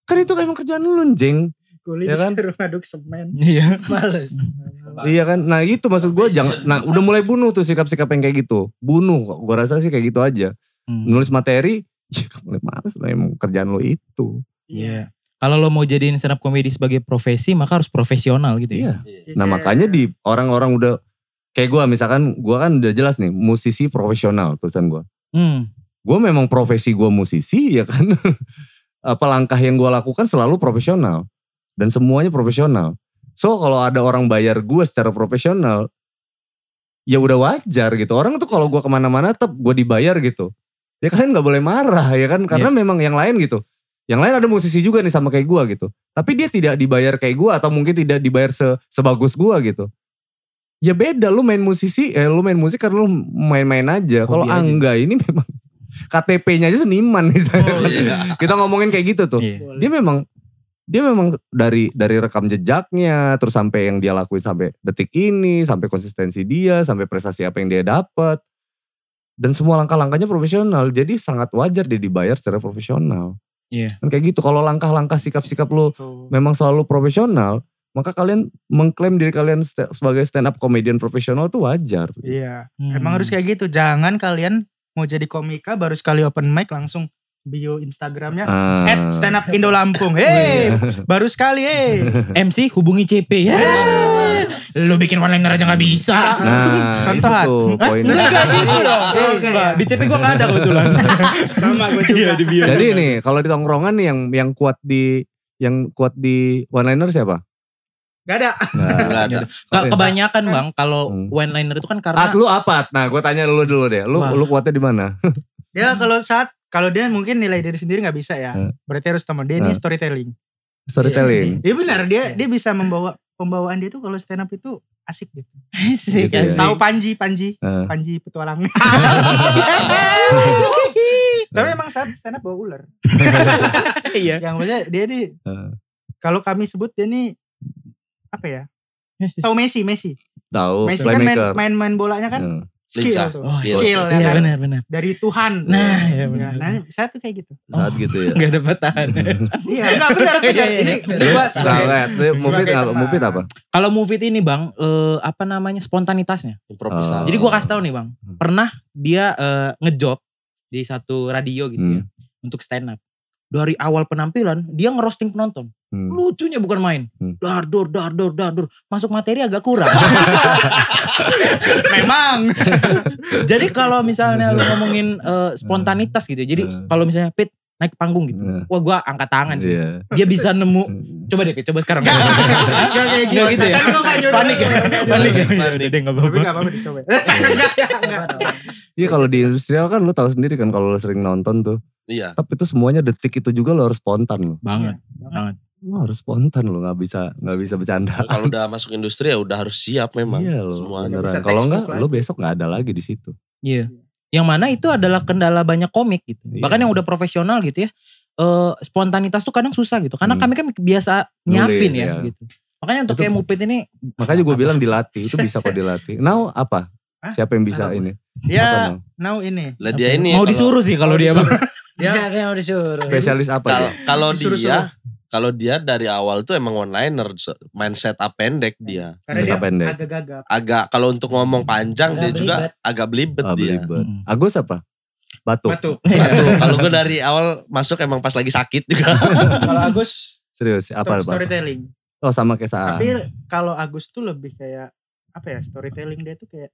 Kan itu emang kerjaan lu jeng. Kulit Ya kan? disuruh ngaduk semen. Iya. Males. Iya kan? Nah itu maksud gue jangan. Nah udah mulai bunuh tuh sikap-sikap yang kayak gitu. Bunuh kok. Gue rasa sih kayak gitu aja. Hmm. Nulis materi, ya mulai males lah emang kerjaan lo itu. Iya. Kalau lo mau jadiin stand up comedy sebagai profesi maka harus profesional gitu ya. Iya. Nah makanya di orang-orang udah kayak gue misalkan gue kan udah jelas nih musisi profesional tulisan gue. Hmm. Gue memang profesi gue musisi ya kan. Apa langkah yang gue lakukan selalu profesional dan semuanya profesional. So kalau ada orang bayar gue secara profesional, ya udah wajar gitu. Orang tuh kalau gue ke mana-mana tetap gue dibayar gitu. Ya kalian nggak boleh marah ya kan, karena memang yang lain gitu. Yang lain ada musisi juga nih sama kayak gue gitu. Tapi dia tidak dibayar kayak gue atau mungkin tidak dibayar se- sebagus gue gitu. Ya beda lu main musisi, eh lu main musik karena lu main-main aja. Kalau. Angga ini memang KTP-nya aja seniman nih. Oh, iya. Kita ngomongin kayak gitu tuh. Iya. Dia memang dia memang dari dari rekam jejaknya terus sampai yang dia lakuin sampai detik ini, sampai konsistensi dia, sampai prestasi apa yang dia dapat. Dan semua langkah-langkahnya profesional. Jadi sangat wajar dia dibayar secara profesional. Iya. Kan kayak gitu. Kalau langkah-langkah sikap-sikap lu Tuh. memang selalu profesional, maka kalian mengklaim diri kalian sebagai stand up comedian profesional itu wajar. Iya. Hmm. Emang harus kayak gitu. Jangan kalian mau jadi komika baru sekali open mic langsung bio Instagramnya Ah. at stand up Indo Lampung. Hey, baru sekali hey. MC hubungi CP ya. Lo bikin one liner aja gak bisa. Nah, itu Contohan. tuh poinnya. Enggak gitu dong. Enggak, Di CP gue gak ada kebetulan. Sama gue juga. Iya di bio. Jadi nih, kalau di tongkrongan nih yang yang kuat di yang kuat di one liner siapa? Gak ada. Nah, Nggak ada. Ke- kebanyakan bang kalau Hmm. one liner itu kan Ah, karena lu apa? Nah, gue tanya lu dulu deh. Lu Wah. lu kuatnya di mana? Dia kalau saat kalau dia mungkin nilai diri sendiri nggak bisa ya. Hmm. Berarti harus teman dia ini Hmm. storytelling. Storytelling. Iya benar dia dia bisa membawa pembawaan dia tuh kalau stand up itu asik gitu. Asik, Gitu ya. asik. Tahu Panji Panji Eh. Panji petualang. Tapi emang saat stand up bawa ular. Iya. Yang maksudnya dia nih Eh. kalau kami sebut dia nih apa ya? Tahu Messi Messi. Tahu Messi kan main, main main bolanya kan Eh, skill Lincah. tuh. Oh, skill. skill ya Iya kan? benar benar. Dari Tuhan. Nah, iya Ya, benar. nah, saya tuh kayak gitu. Saat gitu ya. Gak ada batahan. Iya, enggak benar benar. Iya, iya, Ini iya. gua nah, lihat, Mufid sebagai apa? Mufid apa? Kalau movie ini bang, eh, apa namanya spontanitasnya. Improvisasi. Jadi gue kasih tahu nih bang, Hmm. pernah dia eh, ngejob di satu radio gitu ya Hmm. untuk stand up. Dari awal penampilan dia ngerosting penonton. Hmm. Lucunya bukan main. Hmm. Dar dor dar dor dar dor. Masuk materi agak kurang. Memang. jadi kalau misalnya lu ngomongin eh, spontanitas gitu. Jadi Hmm. kalau misalnya Pit naik panggung gitu. Hmm. Wah gua angkat tangan sih. Iya. Dia bisa nemu. Coba deh Pit, coba sekarang. Enggak kayak Nggak gitu ya? Panik ya? Panik ya? Deh gak Tapi apa-apa. enggak apa-apa dicoba. Iya kalau di industrial kan lu tahu sendiri kan kalau lu sering nonton tuh. Iya. Tapi itu semuanya detik itu juga lo harus spontan lo. Banget. Banget. Lo harus spontan lo nggak bisa nggak bisa bercanda. Kalau udah masuk industri ya udah harus siap memang Iya lo. semuanya. Nggak Kalau enggak textbook lo besok nggak ada lagi di situ. Iya. Yang mana itu adalah kendala banyak komik gitu. Iya. Bahkan yang udah profesional gitu ya. eh spontanitas tuh kadang susah gitu. Karena Hmm. kami kan biasa nyiapin Nulis, ya iya. gitu. Makanya untuk Itu- kayak Mupit ini. Makanya gue bilang dilatih itu bisa kok dilatih. Now apa? Hah? Siapa yang bisa ini? Dia Now? now ini. Lah dia ini Mau kalau- disuruh sih kalau dia. Bisa kayak mau disuruh. Spesialis apa Kalau dia? kalau dia kalau dia dari awal tuh emang one liner main setup pendek dia. Karena dia pendek. agak gagap. Agak kalau untuk ngomong panjang Agak dia juga belibet. agak belibet Ah, dia. belibet. Hmm. Agus apa? Batuk. Batu. Aduh, kalau gue dari awal masuk emang pas lagi sakit juga. Kalau Agus Serius apa apa? storytelling. Oh sama kayak Saa. Tapi kalau Agus tuh lebih kayak apa ya storytelling dia tuh kayak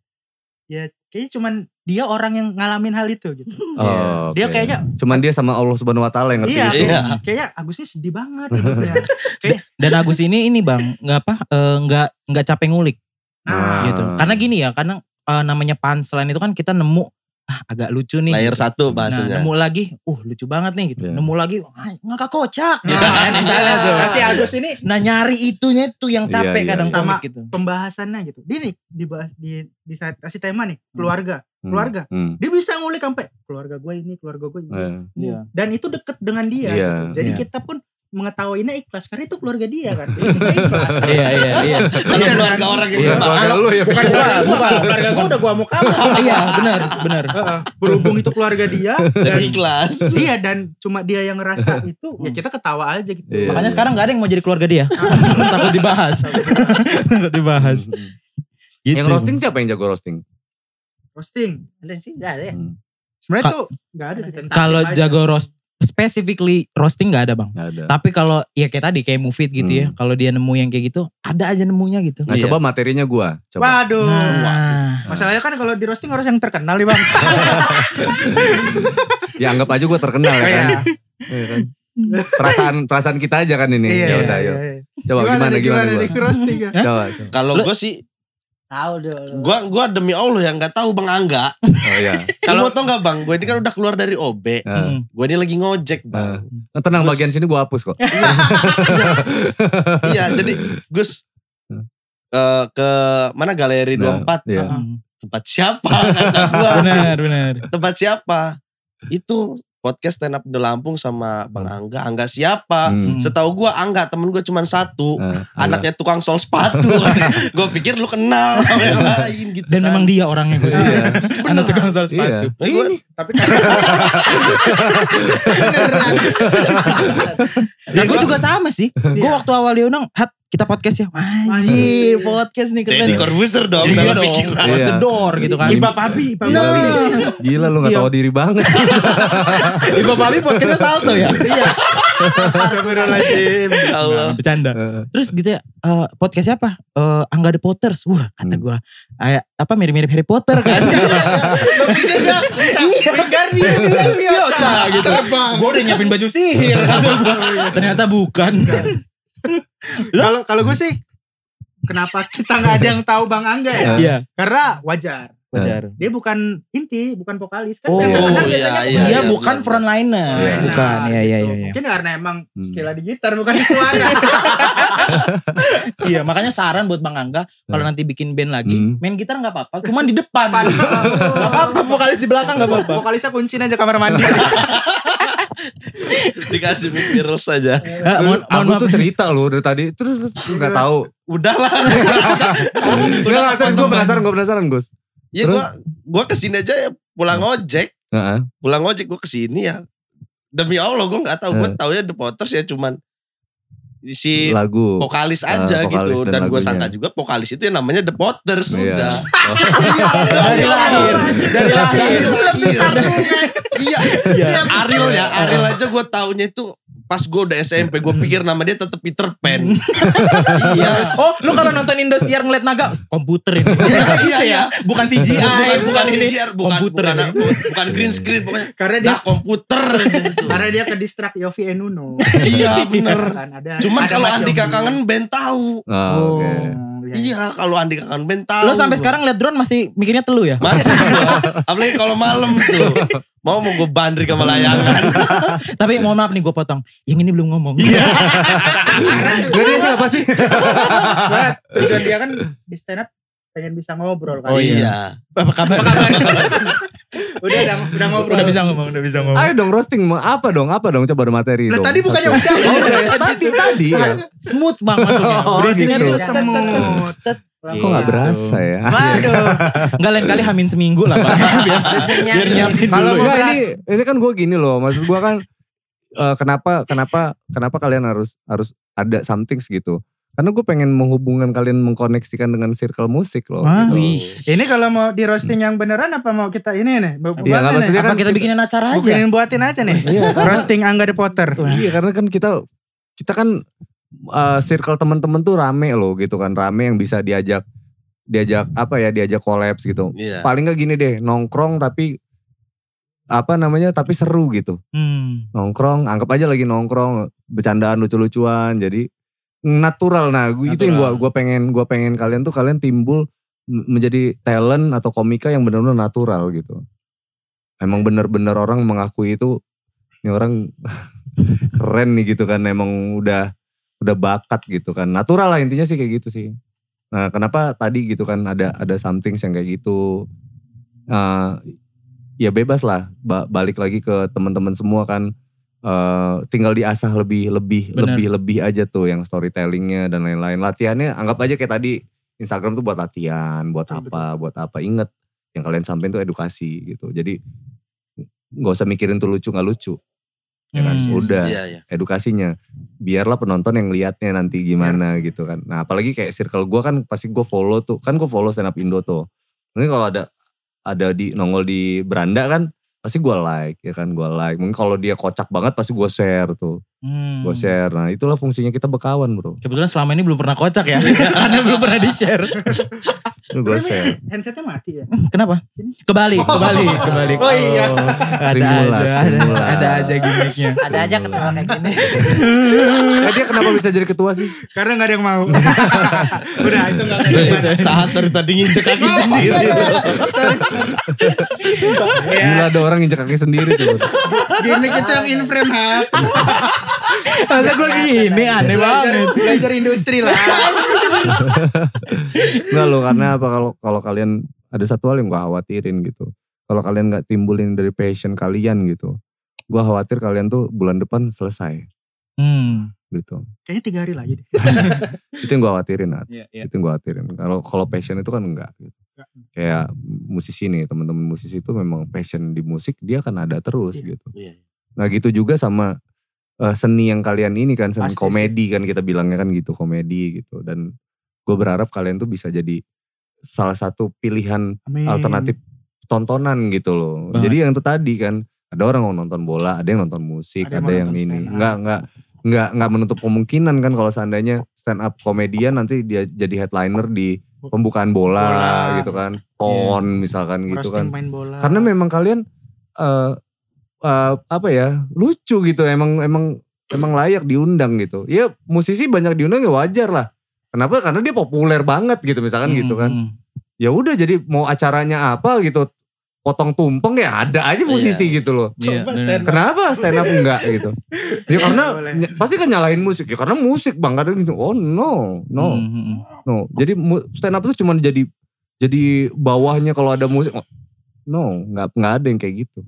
ya kayaknya cuman dia orang yang ngalamin hal itu gitu. Oh, Dia oke. kayaknya Cuman dia sama Allah Subhanahu wa taala yang ngerti iya, itu. Iya. kayak- kayaknya Agusnya sedih banget gitu ya. Kayak Dan Agus ini ini bang nggak apa eh, nggak nggak capek ngulik nah, Ah. gitu. Karena gini ya, karena eh, namanya punchline itu kan kita nemu ah, agak lucu nih. Layer gitu. satu Nah, bahasanya. nemu lagi, uh lucu banget nih gitu. Iya. Nemu lagi, ah, ngakak kocak. Gitu Nah, kan, misalnya tuh. Si Agus ini Nah nyari itunya tuh yang capek Iya, iya. kadang Sama gitu. pembahasannya gitu. Dia nih dibahas di di saat kasih tema nih keluarga, Hmm. keluarga. Hmm. Dia bisa ngulik sampai keluarga gue ini, keluarga gue ini. Iya. Dan itu deket dengan dia. Iya. gitu. Jadi Iya. kita pun mengetahuinya ikhlas karena itu keluarga dia kan. Jadi kita ikhlas. Iya iya iya. Karena keluarga orang yang Iya, keluarga lu ya. Bukan keluarga gue, bukan. keluarga gue udah gue mau kamu. iya benar benar. Heeh. Berhubung itu keluarga dia Dan ikhlas. Iya dan cuma dia yang ngerasa itu ya kita ketawa aja gitu. Iya. Makanya sekarang gak ada yang mau jadi keluarga dia. Takut dibahas. Takut dibahas. Gitu. Yang roasting siapa yang jago roasting? Roasting. Ada sih enggak ada ya. Hmm. Sebenarnya tuh nggak ada sih. Kalau jago roast specifically roasting gak ada bang. Nggak ada. Tapi kalau ya kayak tadi kayak Mufid gitu ya. Hmm. Kalau dia nemu yang kayak gitu, ada aja nemunya gitu. Nah, Iya. coba materinya gua. Coba. Waduh. Nah, Masalahnya kan kalau di roasting harus yang terkenal nih bang. Ya anggap aja gua terkenal ya kan. Iya. Iya kan? Perasaan perasaan kita aja kan ini. Iya. ya iya, udah, iya, iya. Coba gimana nih, gimana, nih gua. roasting ya? Coba, coba. Kalau gue sih, Tahu dulu. gue gua demi Allah yang nggak tahu Bang Angga. Oh iya. Kalau tau nggak Bang, gue ini kan udah keluar dari OB. Nah, hmm. Gue ini lagi ngojek Bang. nah, tenang Terus- bagian sini gua hapus kok. iya, jadi Gus eh, ke mana galeri Nah, 24 Iya. Tempat siapa kata gua Benar benar. tempat siapa itu podcast stand up di Lampung sama Bang Angga Angga siapa Hmm. setahu gua Angga temen gue cuma satu Nah, anaknya tukang sol sepatu gue pikir lu kenal sama yang lain gitu Dan kan. memang dia orangnya Gus. Iya. Anak tukang Iya. sepatu. Nah, gua- Tapi kan. Nah gue juga sama sih. Gue Iya. waktu awal diundang, hat kita podcast ya. Anjir, podcast nih keren. Deddy Corbuzier dong Iya dalam dong, pikiran. close the Iya. door gitu kan. Iba Papi, Iba Iya. Papi. Gila lu gak Iya. tahu diri banget. Iba Bali podcastnya salto ya. Iya. Astagfirullahaladzim. Allah. Nah, bercanda. Terus gitu ya, eh, podcast siapa? Eh, Angga The Potters. Wah, kata Hmm. gue, kayak apa mirip-mirip Harry Potter kan. Wingardium Leviosa gitu. Gue udah nyiapin baju sihir. Ternyata bukan. Kalau kalau gue sih kenapa kita nggak ada yang tahu Bang Angga ya? Iya. Karena wajar. Wajar. Dia bukan inti, bukan vokalis kan. Oh, terkenal iya, biasanya iya, Dia iya, bukan benar. frontliner. Iya. Bukan. Iya, iya, gitu. iya. iya. Mungkin karena emang Hmm. skillnya di gitar bukan di suara. Iya, makanya saran buat Bang Angga kalau nanti bikin band lagi, Hmm. main gitar nggak apa-apa, cuman di depan. Gak apa-apa, vokalis di belakang gak apa-apa. Vokalisnya kunciin aja kamar mandi. dikasih mic virus saja Ah, mohon, mohon tuh cerita loh dari tadi. Terus nggak tahu. udahlah Udah nggak serius gue penasaran, gue penasaran Gus. ya gue gue ke sini aja ya pulang ojek Heeh. pulang ojek gue ke sini ya demi Allah gue nggak tahu gue Eh. tahu ya The Potters ya cuman si Lagu. vokalis Ah, aja vokalis gitu. dan dan gue sangka juga vokalis itu yang namanya The Potters Iya. udah. Oh. Dari lahir, dari lahir. iya. Iya. Ariel ya Ariel aja gue taunya itu pas gue udah SMP gue pikir nama dia tetap Peter Pan iya Oh, lu kalau nonton Indosiar ngeliat naga, komputer ini. Iya, Gitu iya, iya. Bukan CGI, bukan bukan ini. CGR bukan komputer bukan, ini. bukan green screen pokoknya Karena dia dah komputer aja gitu karena dia ke distrak Yofi Enuno. iya bener Kan cuman kalau Andika kangen band tahu Ah, Oh. Oke. Iya. iya kalau Andika kangen band tahu Lu sampai sekarang liat drone masih mikirnya telu ya? masih apalagi kalau malam tuh mau mau gue bandri sama layangan Tapi mohon maaf nih gue potong. Yang ini belum ngomong. Gak dia siapa sih? Soalnya tujuan dia kan di stand up pengen bisa ngobrol kan. Oh, iya. iya Apa kabar? Udah udah, udah ngobrol. udah bisa ngomong, udah bisa ngomong. Ayo dong roasting. Apa dong? Apa dong? Coba ada materi Lah dong. tadi bukannya udah. Oh, tadi tadi ya. Smooth bang masuknya. Oh, gitu. tuh set, set, set, Semut. set. Kok gak berasa ya? Waduh. Enggak lain kali hamin seminggu lah bang. biar, nyiapin Kalau dulu. mau ya. Enggak ini ini kan gue gini loh. Maksud gue kan eh, kenapa kenapa kenapa kalian harus harus ada something gitu. Karena gue pengen menghubungkan kalian mengkoneksikan dengan circle musik loh. Wah. gitu. Wih. Ini kalau mau di roasting yang beneran apa mau kita ini nih? Iya, buatin nggak, nih? Apa kan kita bikinin acara aja? Bukain buatin aja nih. roasting Angga The Potter. Iya karena kan kita kita kan eh, circle teman-teman tuh rame loh gitu kan rame yang bisa diajak diajak apa ya diajak kolaps gitu. iya Paling nggak gini deh nongkrong tapi apa namanya tapi seru gitu. Hmm. Nongkrong anggap aja lagi nongkrong bercandaan lucu-lucuan jadi natural. Nah gue itu yang gua gua pengen gua pengen kalian tuh kalian timbul menjadi talent atau komika yang benar-benar natural gitu. emang bener-bener orang mengakui itu ini orang keren nih gitu kan emang udah udah bakat gitu kan. Natural lah intinya sih kayak gitu sih. Nah kenapa tadi gitu kan ada ada something yang kayak gitu. Eh, ya bebas lah Ba- balik lagi ke teman-teman semua kan eh, tinggal diasah lebih lebih Bener. lebih lebih aja tuh yang storytellingnya dan lain-lain. Latihannya anggap aja kayak tadi Instagram tuh buat latihan buat Betul, apa buat apa. Inget yang kalian sampein tuh edukasi gitu. Jadi nggak usah mikirin tuh lucu nggak lucu. Ya kan? Hmm. udah Iya, iya. edukasinya. Biarlah penonton yang liatnya nanti gimana gitu kan. Nah apalagi kayak circle gue kan pasti gue follow tuh. Kan gue follow stand up Indo tuh. Mungkin kalau ada ada di nongol di beranda kan pasti gue like ya kan? Gue like. Mungkin kalau dia kocak banget pasti gue share tuh Hmm. gue share nah itulah fungsinya kita bekawan bro Kebetulan selama ini belum pernah kocak ya. Karena belum pernah di-share. itu gue share Handsetnya mati ya? Kenapa? Kebalik, kebalik, kebalik. Oh iya. ada Sering mulat, aja, ada, ada aja gimmicknya. Ada aja ketawa kayak gini. Eh, dia kenapa bisa jadi ketua sih Karena gak ada yang mau. Udah itu gak ada yang mau. Saat dari tadi nginjek kaki sendiri. Gila ada orang injek kaki sendiri tuh gimmick itu yang in frame ha. Masa gue gini aneh Belajar, banget. belajar industri lah. Enggak loh karena apa kalau kalau kalian ada satu hal yang gue khawatirin gitu. Kalau kalian nggak timbulin dari passion kalian gitu, gue khawatir kalian tuh bulan depan selesai Hmm. gitu. Kayaknya tiga hari lagi deh. Itu yang gue khawatirin, Nat. Iya, iya. Itu yang gue khawatirin. Kalau kalau passion itu kan enggak. Gitu. Kayak musisi nih, teman-teman musisi itu memang passion di musik dia akan ada terus Iya. gitu. Iya. Nah gitu juga sama eh, seni yang kalian ini kan seni Pasti sih. komedi kan kita bilangnya kan gitu komedi gitu dan gue berharap kalian tuh bisa jadi salah satu pilihan Amin. alternatif tontonan gitu loh. Banget. Jadi yang itu tadi kan ada orang mau nonton bola, ada yang nonton musik, Ada ada, yang yang, ini. Enggak enggak enggak enggak menutup kemungkinan kan kalau seandainya stand up komedian nanti dia jadi headliner di pembukaan bola, Bola. gitu kan. Pon misalkan gitu Roasting kan. main bola. Karena memang kalian eh eh, apa ya lucu gitu emang emang emang layak diundang gitu. Ya musisi banyak diundang ya wajar lah. Kenapa? Karena dia populer banget gitu misalkan gitu kan. Hmm. Ya udah jadi mau acaranya apa gitu potong tumpeng ya ada aja musisi gitu loh. Iya, Coba bener. stand up. Kenapa stand up enggak gitu? Ya karena pasti kan nyalahin musik ya karena musik bang kadang gitu. Oh no no Hmm, hmm, hmm. no. Jadi stand up itu cuma jadi jadi bawahnya kalau ada musik. Oh, No nggak nggak ada yang kayak gitu.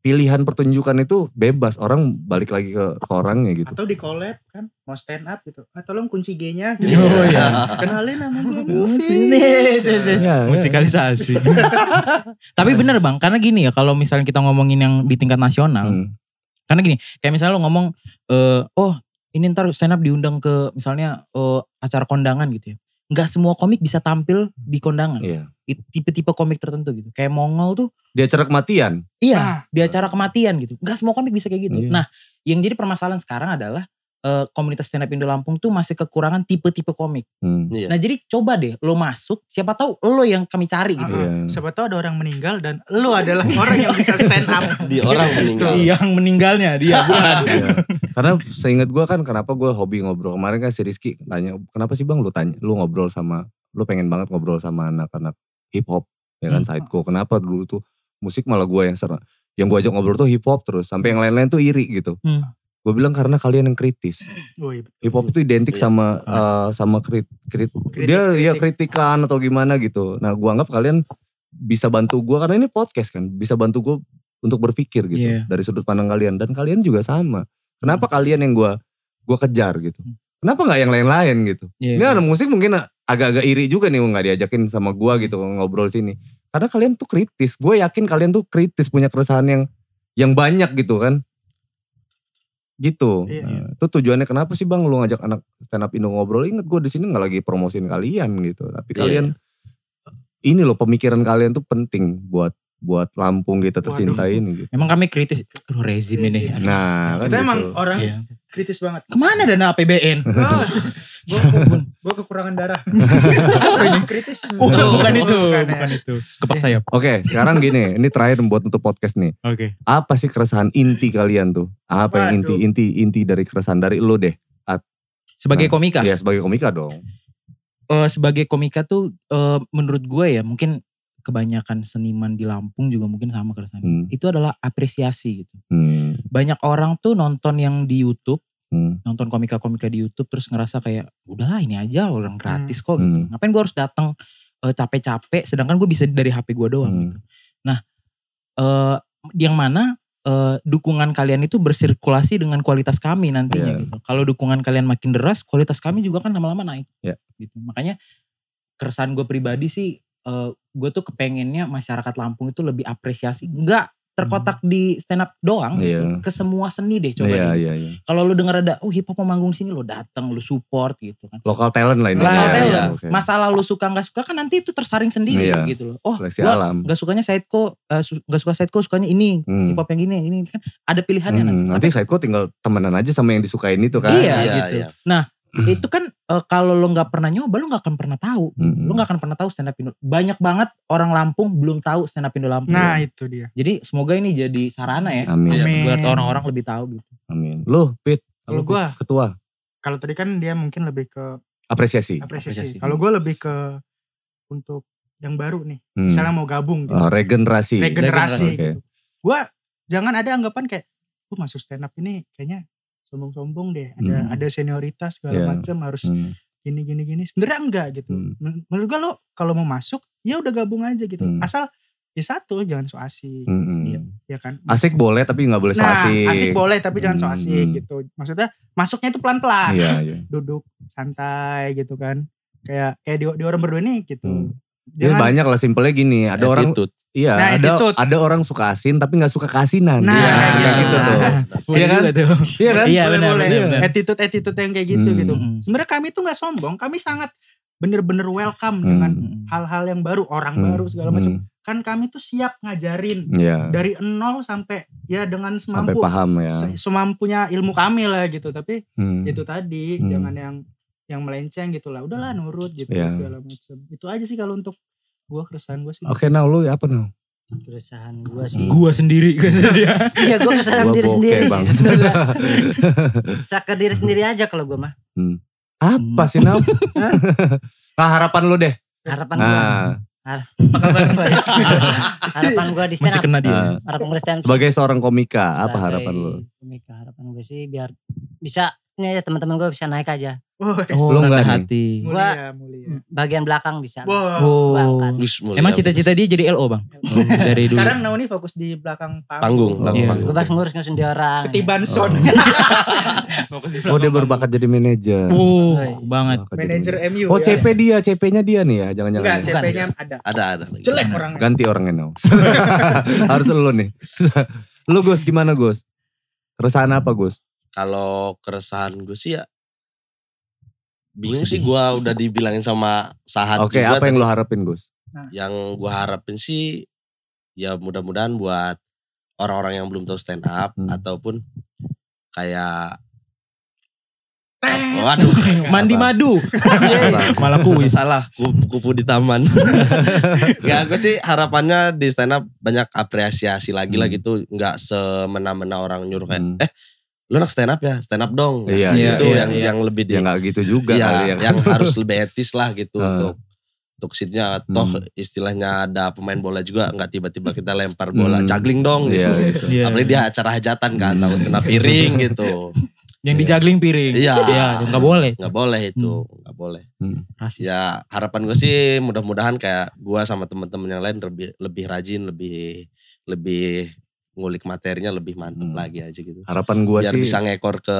Pilihan pertunjukan itu bebas orang balik lagi ke, ke orangnya gitu. Atau di collab kan. Mau stand up gitu. Ah, tolong kunci G-nya. Gitu. Oh iya. Kenalin nama gue Nih, Movie. yes, yes, yes. Ya, ya. Musikalisasi. Tapi bener bang, karena gini ya kalau misalnya kita ngomongin yang di tingkat nasional, Hmm. karena gini, kayak misalnya lo ngomong, eh, oh ini ntar stand up diundang ke misalnya eh, acara kondangan gitu ya. Nggak semua komik bisa tampil di kondangan. Iya. Tipe-tipe komik tertentu gitu. Kayak Mongol tuh, Di acara kematian. iya Ah. di acara kematian gitu. Nggak semua komik bisa kayak gitu. Iya. Nah yang jadi permasalahan sekarang adalah eh, komunitas stand up Indo Lampung tuh masih kekurangan tipe-tipe komik. Hmm. Iya. Nah jadi coba deh lo masuk, siapa tahu lo yang kami cari gitu. Ah, Iya. Siapa tahu ada orang meninggal dan lu adalah orang yang bisa stand up. Di orang meninggal. Yang meninggalnya dia bukan. Iya. Karena seingat gue kan kenapa gue hobi ngobrol. Kemarin kan si Rizky tanya, kenapa sih bang lu tanya, lu ngobrol sama, lu pengen banget ngobrol sama anak-anak hip hop. Ya kan Hmm. sideco. Kenapa dulu tuh musik malah gue yang serang. Yang gue ajak ngobrol tuh hip hop terus. Sampai yang lain-lain tuh iri gitu. Hmm. Gue bilang karena kalian yang kritis. Oh, iya. Hip hop itu identik Iya. sama eh, sama krit, krit, Kritik, dia ya kritik. kritikan atau gimana gitu. Nah gue anggap kalian bisa bantu gue karena ini podcast kan, bisa bantu gue untuk berpikir gitu Iya. dari sudut pandang kalian dan kalian juga sama. Kenapa kalian yang gue gua kejar gitu? Kenapa nggak yang lain-lain gitu? Iya, Ini anak musik mungkin agak-agak iri juga nih nggak diajakin sama gue gitu ngobrol sini. Karena kalian tuh kritis. Gue yakin kalian tuh kritis punya keresahan yang yang banyak gitu kan. Gitu. Iya. Nah, itu tujuannya kenapa sih bang lu ngajak anak stand up Indo ngobrol? Ingat gue di sini nggak lagi promosiin kalian gitu. Tapi Iya. kalian ini loh pemikiran kalian tuh penting buat buat Lampung kita tercinta Waduh. ini gitu. Emang kami kritis. Aduh rezim ini. Aduh. Nah, kan Kita gitu. emang orang Iya. kritis banget. Ke mana dana APBN? Ah, gue kekurangan darah. kritis. Oh, bukan itu, bukan ya. bukan itu. Kepak sayap. Oke, sekarang gini, ini terakhir buat untuk podcast nih. Oke. Apa sih keresahan inti kalian tuh? Apa yang inti Waduh. inti inti dari keresahan dari lo deh? Sebagai Nah, komika, Ya sebagai komika dong. eh, sebagai komika tuh eh, menurut gue ya mungkin kebanyakan seniman di Lampung juga mungkin sama keresahan. Hmm. Itu adalah apresiasi gitu. Hmm. Banyak orang tuh nonton yang di YouTube, Hmm. nonton komika-komika di YouTube terus ngerasa kayak udahlah ini aja orang gratis kok gitu. Hmm. Ngapain gue harus datang eh, capek-capek sedangkan gue bisa dari HP gue doang Hmm. gitu. Nah, eh yang mana eh, dukungan kalian itu bersirkulasi dengan kualitas kami nantinya Iya. gitu. Kalau dukungan kalian makin deras, kualitas kami juga kan lama-lama naik. Iya. Gitu. Makanya keresahan gue pribadi sih eh gue tuh kepengennya masyarakat Lampung itu lebih apresiasi. Enggak terkotak di stand up doang gitu. Iya. Ke semua seni deh coba Iya, deh. iya, iya. Kalau lu denger ada oh hip hop mau manggung sini lo datang, lu support gitu kan. Lokal talent lah ini. Lokal Iya, talent. iya, oke. Masalah lu suka nggak suka kan nanti itu tersaring sendiri Iya. gitu loh. Oh, Seleksi gua alam. gak sukanya Saidko, eh, su- gak suka Saidko sukanya ini, Hmm. hip hop yang gini, ini kan ada pilihannya Hmm, nanti. nanti Saidko tinggal temenan aja sama yang disukain itu kan. Iya, Iya, gitu. iya. Nah, itu kan eh, kalau lo nggak pernah nyoba, lo nggak akan pernah tahu. Hmm. Lo nggak akan pernah tahu stand up Indo. Banyak banget orang Lampung belum tahu stand up Indo Lampung. Nah itu dia. Jadi semoga ini jadi sarana ya, Amin. Amin. buat orang-orang lebih tahu gitu. Amin. Lu, Pit. Kalau Lu, Pit, gua ketua kalau tadi kan dia mungkin lebih ke apresiasi. apresiasi. Apresiasi. Kalau gue lebih ke untuk yang baru nih. Hmm. Misalnya mau gabung gitu. Oh, regenerasi. regenerasi Oke. gitu. Gue jangan ada anggapan kayak gue masuk stand up ini kayaknya sombong-sombong deh. Ada Hmm. ada senioritas segala Iya. macam harus Hmm. gini gini gini. Sebenarnya enggak gitu. Hmm. Men- Menurut gue lo kalau mau masuk ya udah gabung aja gitu. Hmm. Asal ya satu jangan so asik Hmm, hmm. Iya. ya kan. Asik boleh tapi nggak boleh so Nah, asik. asik boleh tapi jangan so Hmm. asik gitu. Maksudnya masuknya itu pelan-pelan. Iya, iya. Duduk santai gitu kan. Kayak kayak di, di orang berdua nih gitu. Hmm. Ya banyak lah simpelnya gini, ada orang Attitude. iya, Nah, ada attitude. ada orang suka asin tapi nggak suka keasinan. Nah, Iya, nah, kayak gitu tuh. nah. Iya kan? tuh. Iya kan? Iya, benar, boleh. benar, benar. Attitude attitude yang kayak gitu Hmm. gitu. Sebenarnya kami tuh nggak sombong, kami sangat bener-bener welcome Hmm. dengan Mm-mm. hal-hal yang baru, orang Hmm. baru segala macam. Hmm. Kan kami tuh siap ngajarin Iya. dari nol sampai ya dengan Sampai semampu paham ya. se- semampunya ilmu kami lah gitu. Tapi Hmm. itu tadi Hmm. jangan yang yang melenceng gitu lah. Udahlah nurut gitu Iya. segala macam. Itu aja sih kalau untuk gua keresahan gua sih. Oke, nah lu apa nah? Keresahan gue sih. Gua sendiri kata dia. Iya gue keresahan Gua diri sendiri Bang. sih sebenarnya. Saka diri sendiri aja kalau gue mah. Apa sih Nau? nah, harapan lu deh. Harapan gue. Nah, Harapan gue di stand Masih up. kena dia. nah, Harapan gue di stand up. sebagai seorang komika, apa Sebagai harapan lu? komika, harapan gue sih biar bisa ini aja teman-teman gue bisa naik aja. Oh, Lu rendah enggak nih? hati. mulia, mulia. Bagian belakang bisa. Wow. Oh. Emang cita-cita dia jadi LO bang? Dari dulu. Sekarang Nauni fokus di belakang Panggung, belakang Iya. panggung. Gue di orang. Ketiban son. Oh, dia berbakat jadi manajer. Oh, Oi. banget. Manajer MU. Oh, ya. CP dia, CP-nya dia nih ya, jangan-jangan. Enggak, ya? CP-nya ada. Ada, ada. Jelek orangnya. Ganti orangnya Nau. Harus lu nih. lu Gus gimana Gus? Keresahan apa Gus? Kalau keresahan gue sih ya bingung sih gue udah dibilangin sama sahat Oke, juga apa yang tadi. lu harapin Gus? yang gue harapin sih ya mudah-mudahan buat orang-orang yang belum tahu stand up Hmm. ataupun kayak waduh Mandi Apa? madu. Apa? Malah kuis. salah kupu, kupu di taman ya gue sih harapannya di stand up banyak apresiasi lagi lah Hmm. gitu nggak semena-mena orang nyuruh kayak Hmm. eh lu nak stand up ya stand up dong Iya, Nah, iya, itu iya, yang iya. yang lebih di Ya nggak gitu juga Iya, kali ya. yang harus lebih etis lah gitu Ah. untuk untuk seatnya toh Hmm. istilahnya ada pemain bola juga nggak tiba-tiba kita lempar bola Hmm. juggling dong Iya, gitu. gitu. Iya. Apalagi dia acara hajatan kan, Hmm. takut kena piring gitu. Yang dijagling piring. Iya. Iya, nggak boleh. Nggak boleh itu, nggak boleh. Rasis. Ya harapan gue sih mudah-mudahan kayak gue sama temen-temen yang lain lebih lebih rajin, lebih lebih ngulik materinya lebih mantep Hmm. lagi aja gitu. Harapan gua Biar sih bisa ngekor ke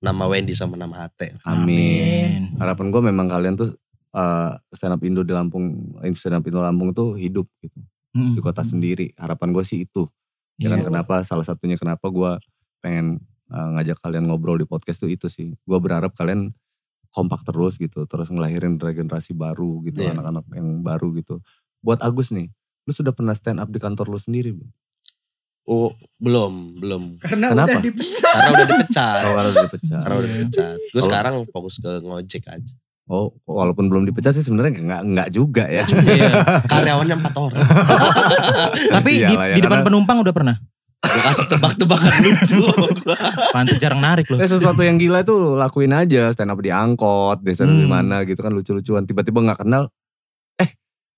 nama Wendy sama nama Ate. amin. Harapan gua memang kalian tuh eh, stand up Indo di Lampung, eh, stand up Indo Lampung tuh hidup gitu Mm-mm. di kota sendiri. Harapan gue sih itu. Ya kan Iya. kenapa salah satunya kenapa gua pengen eh, ngajak kalian ngobrol di podcast tuh itu sih. Gua berharap kalian kompak terus gitu, terus ngelahirin regenerasi baru gitu, Iya. anak-anak yang baru gitu. Buat Agus nih, lu sudah pernah stand up di kantor lu sendiri belum? Oh belum belum Karena Kenapa? udah dipecat. karena udah dipecat. Oh, kalau udah dipecat. karena udah dipecat. Gue sekarang fokus ke ngojek aja. Oh, walaupun belum dipecat sih sebenarnya nggak nggak juga ya. Iya. Karyawannya empat orang. Tapi di, ya, di depan karena- penumpang udah pernah. Gue kasih tebak-tebakan lucu. Pantes jarang narik loh. Eh sesuatu yang gila tuh lakuin aja stand up di angkot, di sana di Hmm. mana gitu kan lucu-lucuan. Tiba-tiba nggak kenal,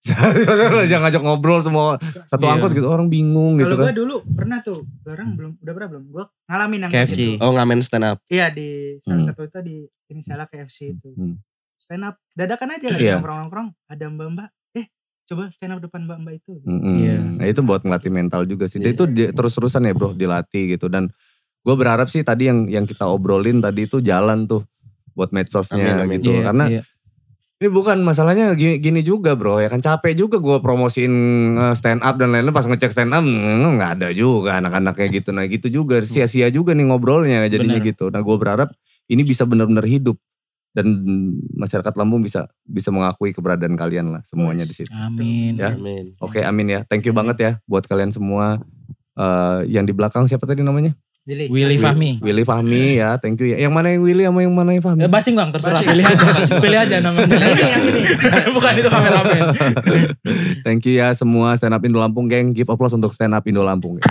Jangan ngajak ngobrol semua satu Iya. angkot gitu orang bingung gitu Kalau kan. gue dulu pernah tuh, orang belum udah pernah belum? Gue ngalamin yang KFC. gitu. Oh ngamen stand up. Iya di salah Hmm. satu itu di ini salah KFC itu. Hmm. Stand up dadakan aja lagi Iya. nongkrong-nongkrong ada mbak-mbak. Eh coba stand up depan mbak-mbak itu. Mm-mm. Iya. Nah itu buat ngelatih mental juga sih. Iya. Itu di- terus-terusan ya bro dilatih gitu. Dan gue berharap sih tadi yang yang kita obrolin tadi itu jalan tuh buat medsosnya Amin, amin. gitu. Iya, Karena iya. Ini bukan masalahnya gini, gini juga bro ya kan capek juga gue promosiin eh, stand up dan lain-lain pas ngecek stand up mm, nggak ada juga anak-anaknya gitu. Nah gitu juga sia-sia juga nih ngobrolnya jadinya Benar. gitu. Nah gue berharap ini bisa benar-benar hidup dan masyarakat Lampung bisa bisa mengakui keberadaan kalian lah semuanya di situ. Amin. Ya. Amin. Oke, amin ya. Thank you banget ya buat kalian semua. Eh, yang di belakang siapa tadi namanya? Billy. Willy Fahmi. Willy Fahmi ya. Thank you ya. Yang mana yang Willy sama yang mana yang Fahmi? Eh, basing bang, terserah. Basing. Pilih aja. Pilih aja namanya. Ini yang ini. Bukan itu kameramen. Thank you ya semua stand up Indo Lampung geng. Give applause untuk stand up Indo Lampung. ya.